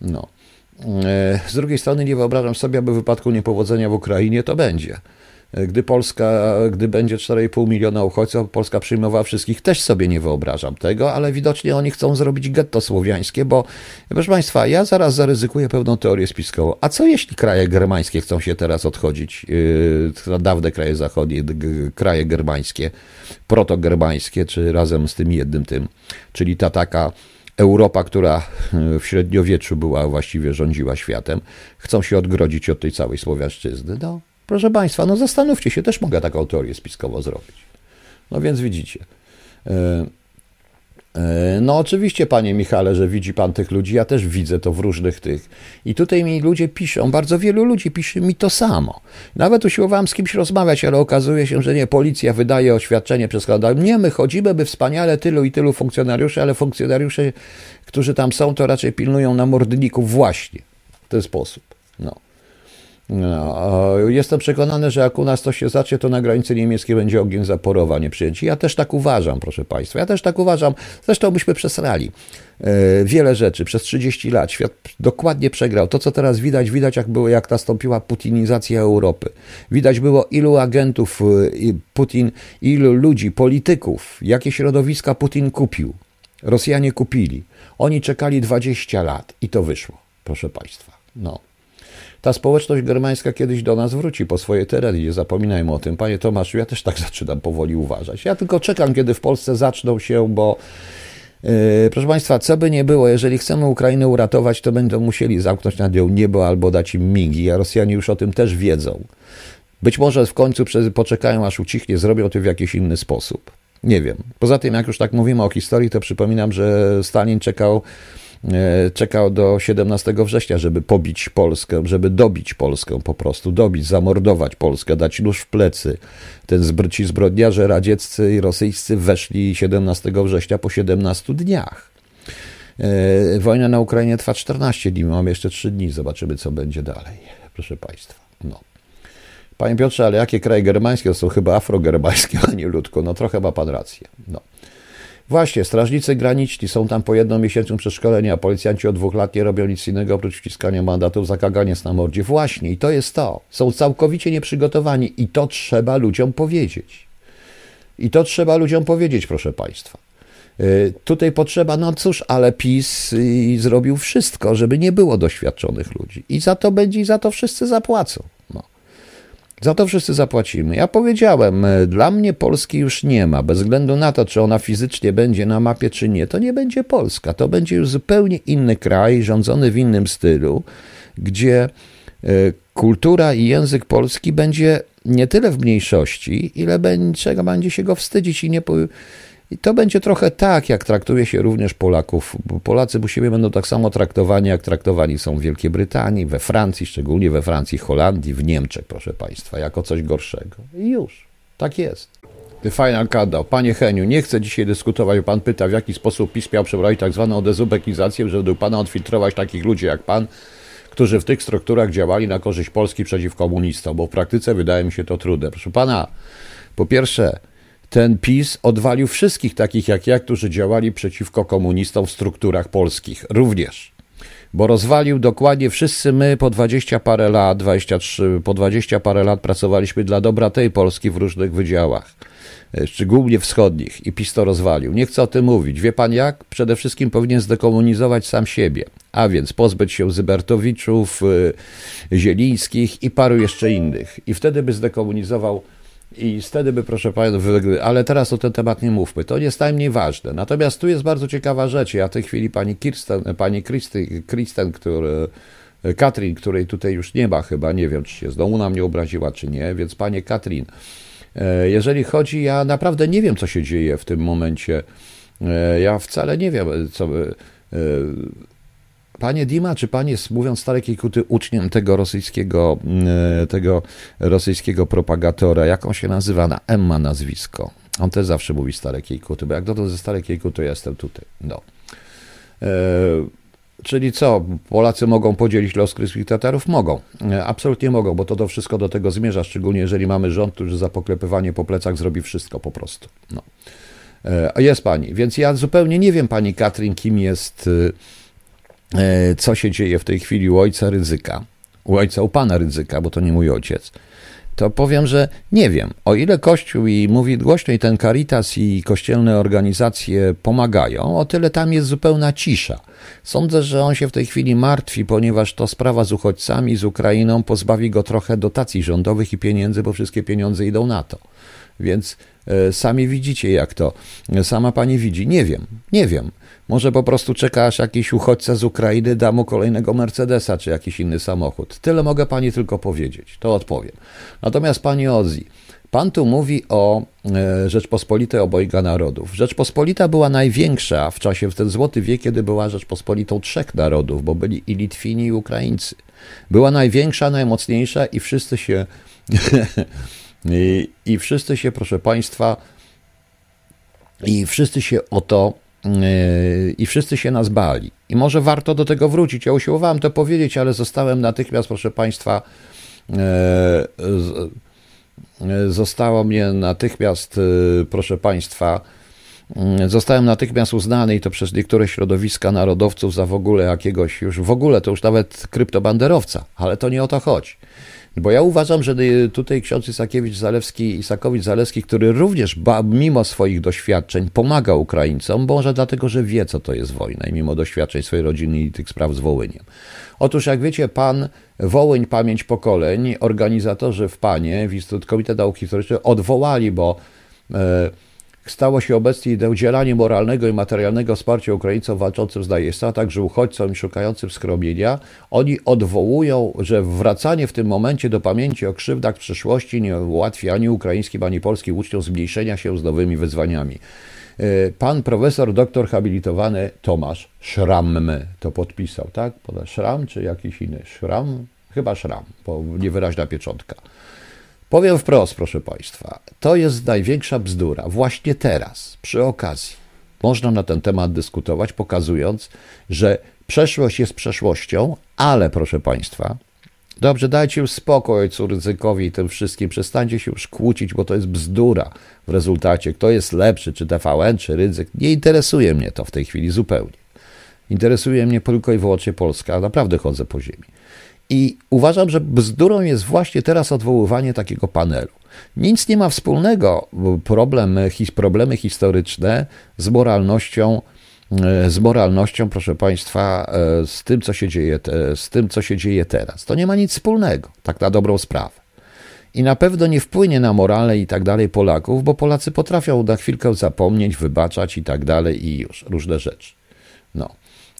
No. E, z drugiej strony nie wyobrażam sobie, aby w wypadku niepowodzenia w Ukrainie to będzie. Gdy Polska, gdy będzie 4,5 miliona uchodźców, Polska przyjmowała wszystkich, też sobie nie wyobrażam tego, ale widocznie oni chcą zrobić getto słowiańskie, bo proszę Państwa, ja zaraz zaryzykuję pewną teorię spiskową. A co jeśli kraje germańskie chcą się teraz odchodzić, yy, dawne kraje zachodnie, kraje germańskie, protogermańskie, czy razem z tym jednym tym, czyli ta taka Europa, która w średniowieczu była właściwie rządziła światem, chcą się odgrodzić od tej całej Słowiańszczyzny. No, proszę Państwa, no zastanówcie się, też mogę taką teorię spiskową zrobić. No więc widzicie. E, E, no oczywiście, panie Michale, że widzi pan tych ludzi, ja też widzę to w różnych tych. I tutaj mi ludzie piszą, bardzo wielu ludzi pisze mi to samo. Nawet usiłowałem z kimś rozmawiać, ale okazuje się, że nie, policja wydaje oświadczenie przez Nie, my chodzimy, by wspaniale tylu i tylu funkcjonariuszy, ale funkcjonariusze, którzy tam są, to raczej pilnują na mordników właśnie w ten sposób. No. Jestem przekonany, że jak u nas to się zacznie, to na granicy niemieckiej będzie ogień zaporowa nieprzyjęci. Ja też tak uważam, proszę Państwa. Ja też tak uważam. Zresztą byśmy przesrali e, wiele rzeczy przez 30 lat. Świat dokładnie przegrał. To, co teraz widać, widać jak było, jak nastąpiła putinizacja Europy. Widać było, ilu agentów e, Putin, ilu ludzi, polityków, jakie środowiska Putin kupił. Rosjanie kupili. Oni czekali 20 lat i to wyszło, proszę Państwa. No. Ta społeczność germańska kiedyś do nas wróci po swoje tereny, nie zapominajmy o tym. Panie Tomaszu, ja też tak [laughs] zaczynam powoli uważać. Ja tylko czekam, kiedy w Polsce zaczną się, bo Yy, proszę Państwa, co by nie było, jeżeli chcemy Ukrainę uratować, to będą musieli zamknąć nad nią niebo albo dać im migi, a Rosjanie już o tym też wiedzą. Być może w końcu poczekają, aż ucichnie, zrobią to w jakiś inny sposób. Nie wiem. Poza tym, jak już tak mówimy o historii, to przypominam, że Stalin czekał E, czekał do 17 września, żeby pobić Polskę, żeby dobić Polskę po prostu, dobić, zamordować Polskę, dać nóż w plecy. Ten ci zbrodniarze radzieccy i rosyjscy weszli 17 września po 17 dniach. E, wojna na Ukrainie trwa 14 dni, mamy jeszcze 3 dni, zobaczymy co będzie dalej, proszę Państwa. No. Panie Piotrze, ale jakie kraje germańskie? To są chyba afrogermańskie, [laughs] a nie ludko. No trochę ma pan rację. No. Właśnie, strażnicy graniczni są tam po jednym miesiącu przeszkolenia, a policjanci od dwóch lat nie robią nic innego oprócz wciskania mandatów za kaganiec na mordzie. Właśnie, i to jest to. Są całkowicie nieprzygotowani i to trzeba ludziom powiedzieć. I to trzeba ludziom powiedzieć, proszę Państwa. Y, tutaj potrzeba, no cóż, ale PiS y, zrobił wszystko, żeby nie było doświadczonych ludzi. I za to będzie, i za to wszyscy zapłacą. Za to wszyscy zapłacimy. Ja powiedziałem, e, dla mnie Polski już nie ma, bez względu na to, czy ona fizycznie będzie na mapie, czy nie. To nie będzie Polska. To będzie już zupełnie inny kraj, rządzony w innym stylu, gdzie e, kultura i język polski będzie nie tyle w mniejszości, ile będzie, będzie się go wstydzić i nie, i to będzie trochę tak, jak traktuje się również Polaków. Polacy u siebie będą tak samo traktowani, jak traktowani są w Wielkiej Brytanii, we Francji, szczególnie we Francji, Holandii, w Niemczech, proszę Państwa, jako coś gorszego. I już. Tak jest. The Final Countdown. Panie Heniu, nie chcę dzisiaj dyskutować, pan pyta, w jaki sposób PiS miał przeprowadzić tak zwaną dezubekizację, żeby Pana odfiltrować takich ludzi jak Pan, którzy w tych strukturach działali na korzyść Polski przeciw komunistom, bo w praktyce wydaje mi się to trudne. Proszę pana, po pierwsze, ten PiS odwalił wszystkich takich jak ja, którzy działali przeciwko komunistom w strukturach polskich, również. Bo rozwalił dokładnie wszyscy my po 20 parę lat, 23, po 20 parę lat pracowaliśmy dla dobra tej Polski w różnych wydziałach, e, szczególnie wschodnich i PiS to rozwalił. Nie chcę o tym mówić. Wie pan jak? Przede wszystkim powinien zdekomunizować sam siebie, a więc pozbyć się Zybertowiczów, e, Zielińskich i paru jeszcze innych. I wtedy by zdekomunizował i wtedy by, proszę Państwa, ale teraz o ten temat nie mówmy. To jest najmniej ważne. Natomiast tu jest bardzo ciekawa rzecz. Ja w tej chwili pani Kirsten, pani Kristen, Kristen który, Katrin, której tutaj już nie ma chyba, nie wiem, czy się znowu na mnie obraziła, czy nie, więc panie Katrin, e, jeżeli chodzi, ja naprawdę nie wiem, co się dzieje w tym momencie. E, ja wcale nie wiem, co e, Panie Dima, czy pan jest, mówiąc stare Kuty, uczniem tego rosyjskiego, e, tego rosyjskiego propagatora, jak on się nazywa, na M ma nazwisko. On też zawsze mówi stare Kuty, bo jak dotąd ze stare Kuty, to ja jestem tutaj. No. E, czyli co, Polacy mogą podzielić los kryskich Tatarów? Mogą. E, absolutnie mogą, bo to to wszystko do tego zmierza, szczególnie jeżeli mamy rząd, który za poklepywanie po plecach zrobi wszystko po prostu. No. E, jest pani, więc ja zupełnie nie wiem, pani Katrin, kim jest E, co się dzieje w tej chwili u ojca ryzyka, u ojca, u pana ryzyka, bo to nie mój ojciec, to powiem, że nie wiem. O ile Kościół i mówi głośno i ten Caritas i kościelne organizacje pomagają, o tyle tam jest zupełna cisza. Sądzę, że on się w tej chwili martwi, ponieważ to sprawa z uchodźcami, z Ukrainą pozbawi go trochę dotacji rządowych i pieniędzy, bo wszystkie pieniądze idą na to. Więc e, sami widzicie, jak to. Sama pani widzi. Nie wiem, nie wiem. Może po prostu czeka, aż jakiś uchodźca z Ukrainy da mu kolejnego Mercedesa czy jakiś inny samochód. Tyle mogę pani tylko powiedzieć. To odpowiem. Natomiast pani Ozzi, Pan tu mówi o e, Rzeczpospolitej obojga narodów. Rzeczpospolita była największa w czasie, w ten złoty wiek, kiedy była Rzeczpospolitą trzech narodów, bo byli i Litwini, i Ukraińcy. Była największa, najmocniejsza i wszyscy się, [laughs] i, i wszyscy się, proszę Państwa, i wszyscy się o to i wszyscy się nas bali. I może warto do tego wrócić. Ja usiłowałem to powiedzieć, ale zostałem natychmiast, proszę Państwa, e, e, zostało mnie natychmiast, e, proszę Państwa, zostałem natychmiast uznany i to przez niektóre środowiska narodowców za w ogóle jakiegoś już, w ogóle to już nawet kryptobanderowca, ale to nie o to chodzi. Bo ja uważam, że tutaj ksiądz Isakiewicz Zalewski, Isakowicz Zalewski, który również mimo swoich doświadczeń pomaga Ukraińcom, może dlatego, że wie, co to jest wojna i mimo doświadczeń swojej rodziny i tych spraw z Wołyniem. Otóż, jak wiecie, pan Wołyń Pamięć Pokoleń, organizatorzy w Panie, Komitet Nauki Historycznej odwołali, bo e, stało się obecnie udzielanie moralnego i materialnego wsparcia Ukraińcom walczącym z najeźdźcą, a także uchodźcom i szukającym skromienia. Oni odwołują, że wracanie w tym momencie do pamięci o krzywdach przyszłości nie ułatwi ani ukraińskim, ani polskim uczniom zmniejszenia się z nowymi wyzwaniami. E, pan profesor, doktor habilitowany Tomasz Szram to podpisał, tak? Szram czy jakiś inny? Szram? Chyba Szram, bo niewyraźna pieczątka. Powiem wprost, proszę Państwa, to jest największa bzdura. Właśnie teraz, przy okazji, można na ten temat dyskutować, pokazując, że przeszłość jest przeszłością, ale proszę Państwa, dobrze, dajcie już spokój ojcu ryzykowi i tym wszystkim, przestańcie się już kłócić, bo to jest bzdura w rezultacie. Kto jest lepszy, czy TVN, czy ryzyk, nie interesuje mnie to w tej chwili zupełnie. Interesuje mnie tylko i wyłącznie Polska, naprawdę chodzę po ziemi. I uważam, że bzdurą jest właśnie teraz odwoływanie takiego panelu. Nic nie ma wspólnego problemy, problemy historyczne z moralnością, e, z moralnością, proszę Państwa, e, z tym, co się dzieje, z tym, co się dzieje teraz. To nie ma nic wspólnego, tak na dobrą sprawę. I na pewno nie wpłynie na morale i tak dalej Polaków, bo Polacy potrafią na chwilkę zapomnieć, wybaczać i tak dalej i już, różne rzeczy. No,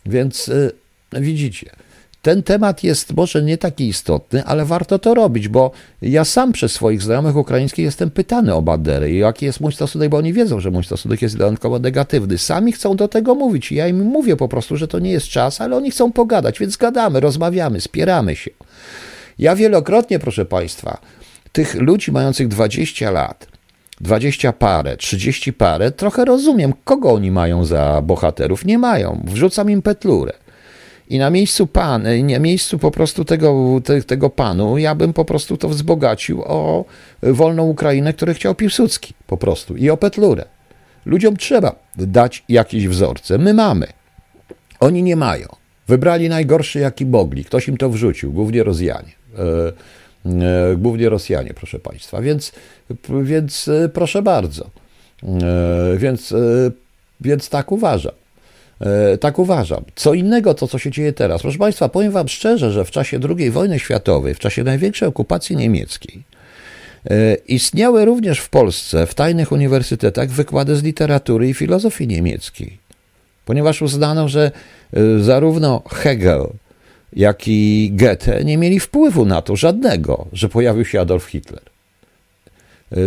więc y, widzicie, ten temat jest może nie taki istotny, ale warto to robić, bo ja sam przez swoich znajomych ukraińskich jestem pytany o Banderę i jaki jest mój stosunek, bo oni wiedzą, że mój stosunek jest wyjątkowo negatywny. Sami chcą do tego mówić ja im mówię po prostu, że to nie jest czas, ale oni chcą pogadać, więc gadamy, rozmawiamy, spieramy się. Ja wielokrotnie, proszę Państwa, tych ludzi mających 20 lat, 20 parę, 30 parę, trochę rozumiem, kogo oni mają za bohaterów. Nie mają. Wrzucam im petlurę. I na miejscu pan, na miejscu po prostu tego, te, tego panu, ja bym po prostu to wzbogacił o wolną Ukrainę, którą chciał Piłsudski po prostu i o Petlurę. Ludziom trzeba dać jakieś wzorce. My mamy. Oni nie mają. Wybrali najgorszy, jaki mogli. Ktoś im to wrzucił, głównie Rosjanie. E, e, głównie Rosjanie, proszę Państwa. Więc, więc e, proszę bardzo. E, więc, e, więc tak uważam. E, tak uważam. Co innego to, co się dzieje teraz. Proszę Państwa, powiem Wam szczerze, że w czasie II wojny światowej, w czasie największej okupacji niemieckiej, istniały również w Polsce, w tajnych uniwersytetach, wykłady z literatury i filozofii niemieckiej, ponieważ uznano, że zarówno Hegel, jak i Goethe nie mieli wpływu na to żadnego, że pojawił się Adolf Hitler.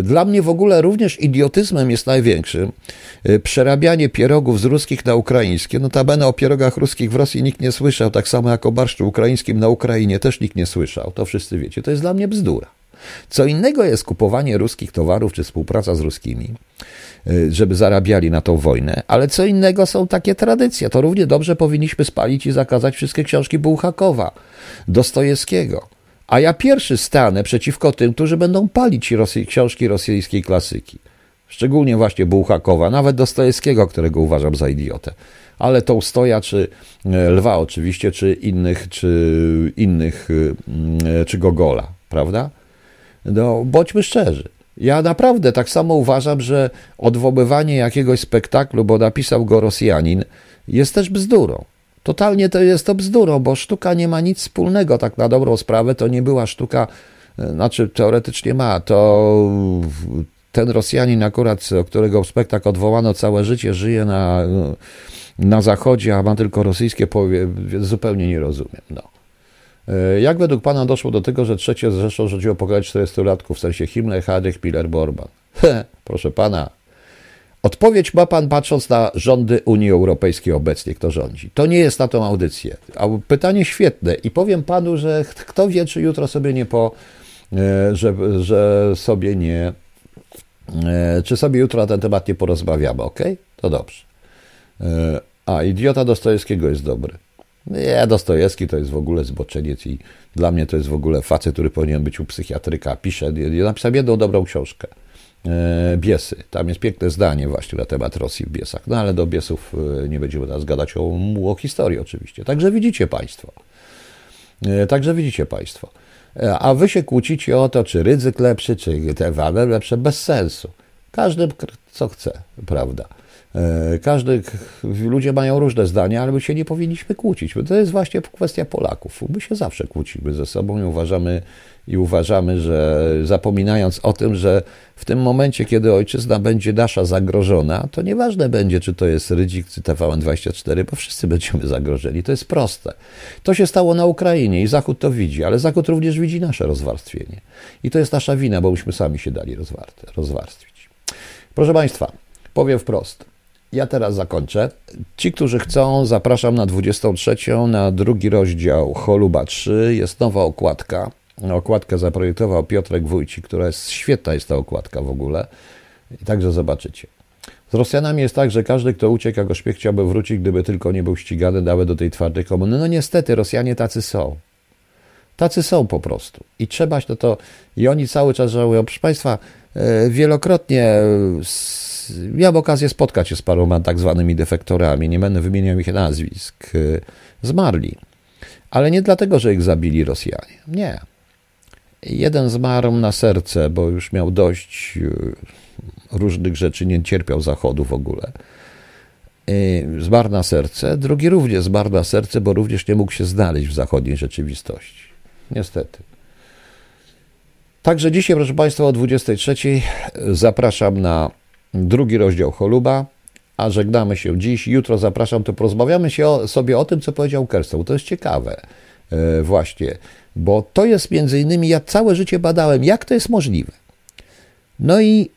Dla mnie w ogóle również idiotyzmem jest największym y, przerabianie pierogów z ruskich na ukraińskie. Notabene o pierogach ruskich w Rosji nikt nie słyszał, tak samo jak o barszczu ukraińskim na Ukrainie też nikt nie słyszał. To wszyscy wiecie. To jest dla mnie bzdura. Co innego jest kupowanie ruskich towarów czy współpraca z ruskimi, y, żeby zarabiali na tą wojnę, ale co innego są takie tradycje. To równie dobrze powinniśmy spalić i zakazać wszystkie książki Bułhakowa, Dostojewskiego. A ja pierwszy stanę przeciwko tym, którzy będą palić Rosji, książki rosyjskiej klasyki. Szczególnie właśnie Bułhakowa, nawet Dostojewskiego, którego uważam za idiotę. Ale Tołstoja, czy e, Lwa oczywiście, czy innych, czy innych, e, czy Gogola, prawda? No, bądźmy szczerzy. Ja naprawdę tak samo uważam, że odwoływanie jakiegoś spektaklu, bo napisał go Rosjanin, jest też bzdurą. Totalnie to jest to bzdurą, bo sztuka nie ma nic wspólnego, tak na dobrą sprawę, to nie była sztuka, e, znaczy teoretycznie ma, to ten Rosjanin akurat, którego spektakl odwołano całe życie, żyje na, na zachodzie, a ma tylko rosyjskie powie, zupełnie nie rozumiem. No. E, jak według Pana doszło do tego, że trzecie zresztą rządziło pokolenie 40-latków, w sensie Himmler, Hadek, Miller, Borban? [laughs] Proszę Pana, Odpowiedź ma pan patrząc na rządy Unii Europejskiej obecnie, kto rządzi. To nie jest na tą audycję. A pytanie świetne i powiem panu, że kto wie, czy jutro sobie nie po, e, że, że sobie nie, e, czy sobie jutro na ten temat nie porozmawiamy, ok? To dobrze. E, a, idiota Dostojewskiego jest dobry. Nie, Dostojewski to jest w ogóle zboczeniec i dla mnie to jest w ogóle facet, który powinien być u psychiatryka. Pisze, napisałem jedną dobrą książkę. E, Biesy. Tam jest piękne zdanie właśnie na temat Rosji w Biesach. No ale do Biesów e, nie będziemy teraz gadać o, o historii oczywiście. Także widzicie Państwo. E, także widzicie Państwo. A wy się kłócicie o to, czy ryzyk lepszy, czy te wale lepsze, bez sensu. Każdy co chce, prawda? Każdy, ludzie mają różne zdania, ale my się nie powinniśmy kłócić. To jest właśnie kwestia Polaków. My się zawsze kłócimy ze sobą i uważamy, i uważamy, że zapominając o tym, że w tym momencie, kiedy ojczyzna będzie nasza zagrożona, to nieważne będzie, czy to jest Rydzik, czy TVN24, bo wszyscy będziemy zagrożeni. To jest proste. To się stało na Ukrainie i Zachód to widzi, ale Zachód również widzi nasze rozwarstwienie. I to jest nasza wina, bo myśmy sami się dali rozwarstwić. Proszę Państwa, powiem wprost. Ja teraz zakończę. Ci, którzy chcą, zapraszam na 23, na drugi rozdział Choluba 3. Jest nowa okładka Okładkę zaprojektował Piotrek Wójcik, która jest świetna, jest ta okładka w ogóle. I także zobaczycie. Z Rosjanami jest tak, że każdy, kto uciekł, jako szpieg chciałby wrócić, gdyby tylko nie był ścigany nawet do tej twardej komuny. No niestety, Rosjanie tacy są. Tacy są po prostu. I trzeba się to, to i oni cały czas żałują. Proszę Państwa, e, wielokrotnie miałem okazję spotkać się z paroma tak zwanymi defektorami, nie będę wymieniał ich nazwisk, zmarli. Ale nie dlatego, że ich zabili Rosjanie. Nie. Jeden zmarł na serce, bo już miał dość e, różnych rzeczy, nie cierpiał zachodu w ogóle. E, zmarł na serce. Drugi również zmarł na serce, bo również nie mógł się znaleźć w zachodniej rzeczywistości. Niestety. Także dzisiaj, proszę Państwa, o 23 zapraszam na drugi rozdział Choluba, a żegnamy się dziś. Jutro zapraszam, to porozmawiamy się o, sobie o tym, co powiedział Kerstow. To jest ciekawe. E, właśnie bo to jest między innymi, ja całe życie badałem, jak to jest możliwe. No i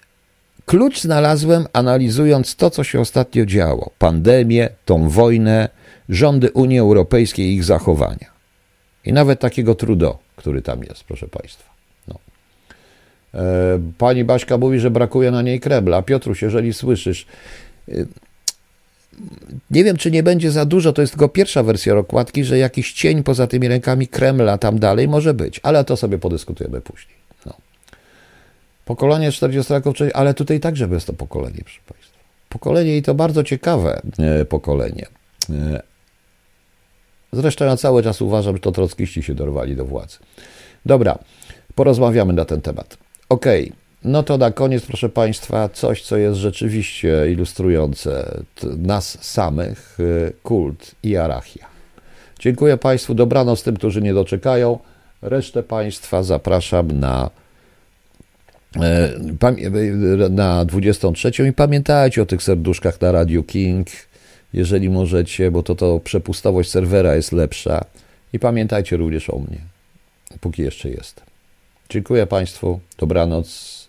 klucz znalazłem analizując to, co się ostatnio działo: pandemię, tą wojnę, rządy Unii Europejskiej i ich zachowania. I nawet takiego Trudeau, który tam jest, proszę Państwa. E, pani Baśka mówi, że brakuje na niej Kremla. Piotruś, jeżeli słyszysz, e, nie wiem, czy nie będzie za dużo, to jest tylko pierwsza wersja okładki, że jakiś cień poza tymi rękami Kremla tam dalej może być, ale to sobie podyskutujemy później. No. Pokolenie 40 lat, ale tutaj także jest to pokolenie, proszę Państwa. Pokolenie i to bardzo ciekawe e, pokolenie. Zresztą ja cały czas uważam, że to trockiści się dorwali do władzy. Dobra, porozmawiamy na ten temat. Okej. Okay. No to na koniec, proszę Państwa, coś, co jest rzeczywiście ilustrujące nas samych, y, kult i arachia. Dziękuję Państwu, dobranoc tym, którzy nie doczekają. Resztę Państwa zapraszam na, e, na 23 i pamiętajcie o tych serduszkach na Radio King, jeżeli możecie, bo to, to przepustowość serwera jest lepsza. I pamiętajcie również o mnie, póki jeszcze jestem. Dziękuję Państwu, dobranoc.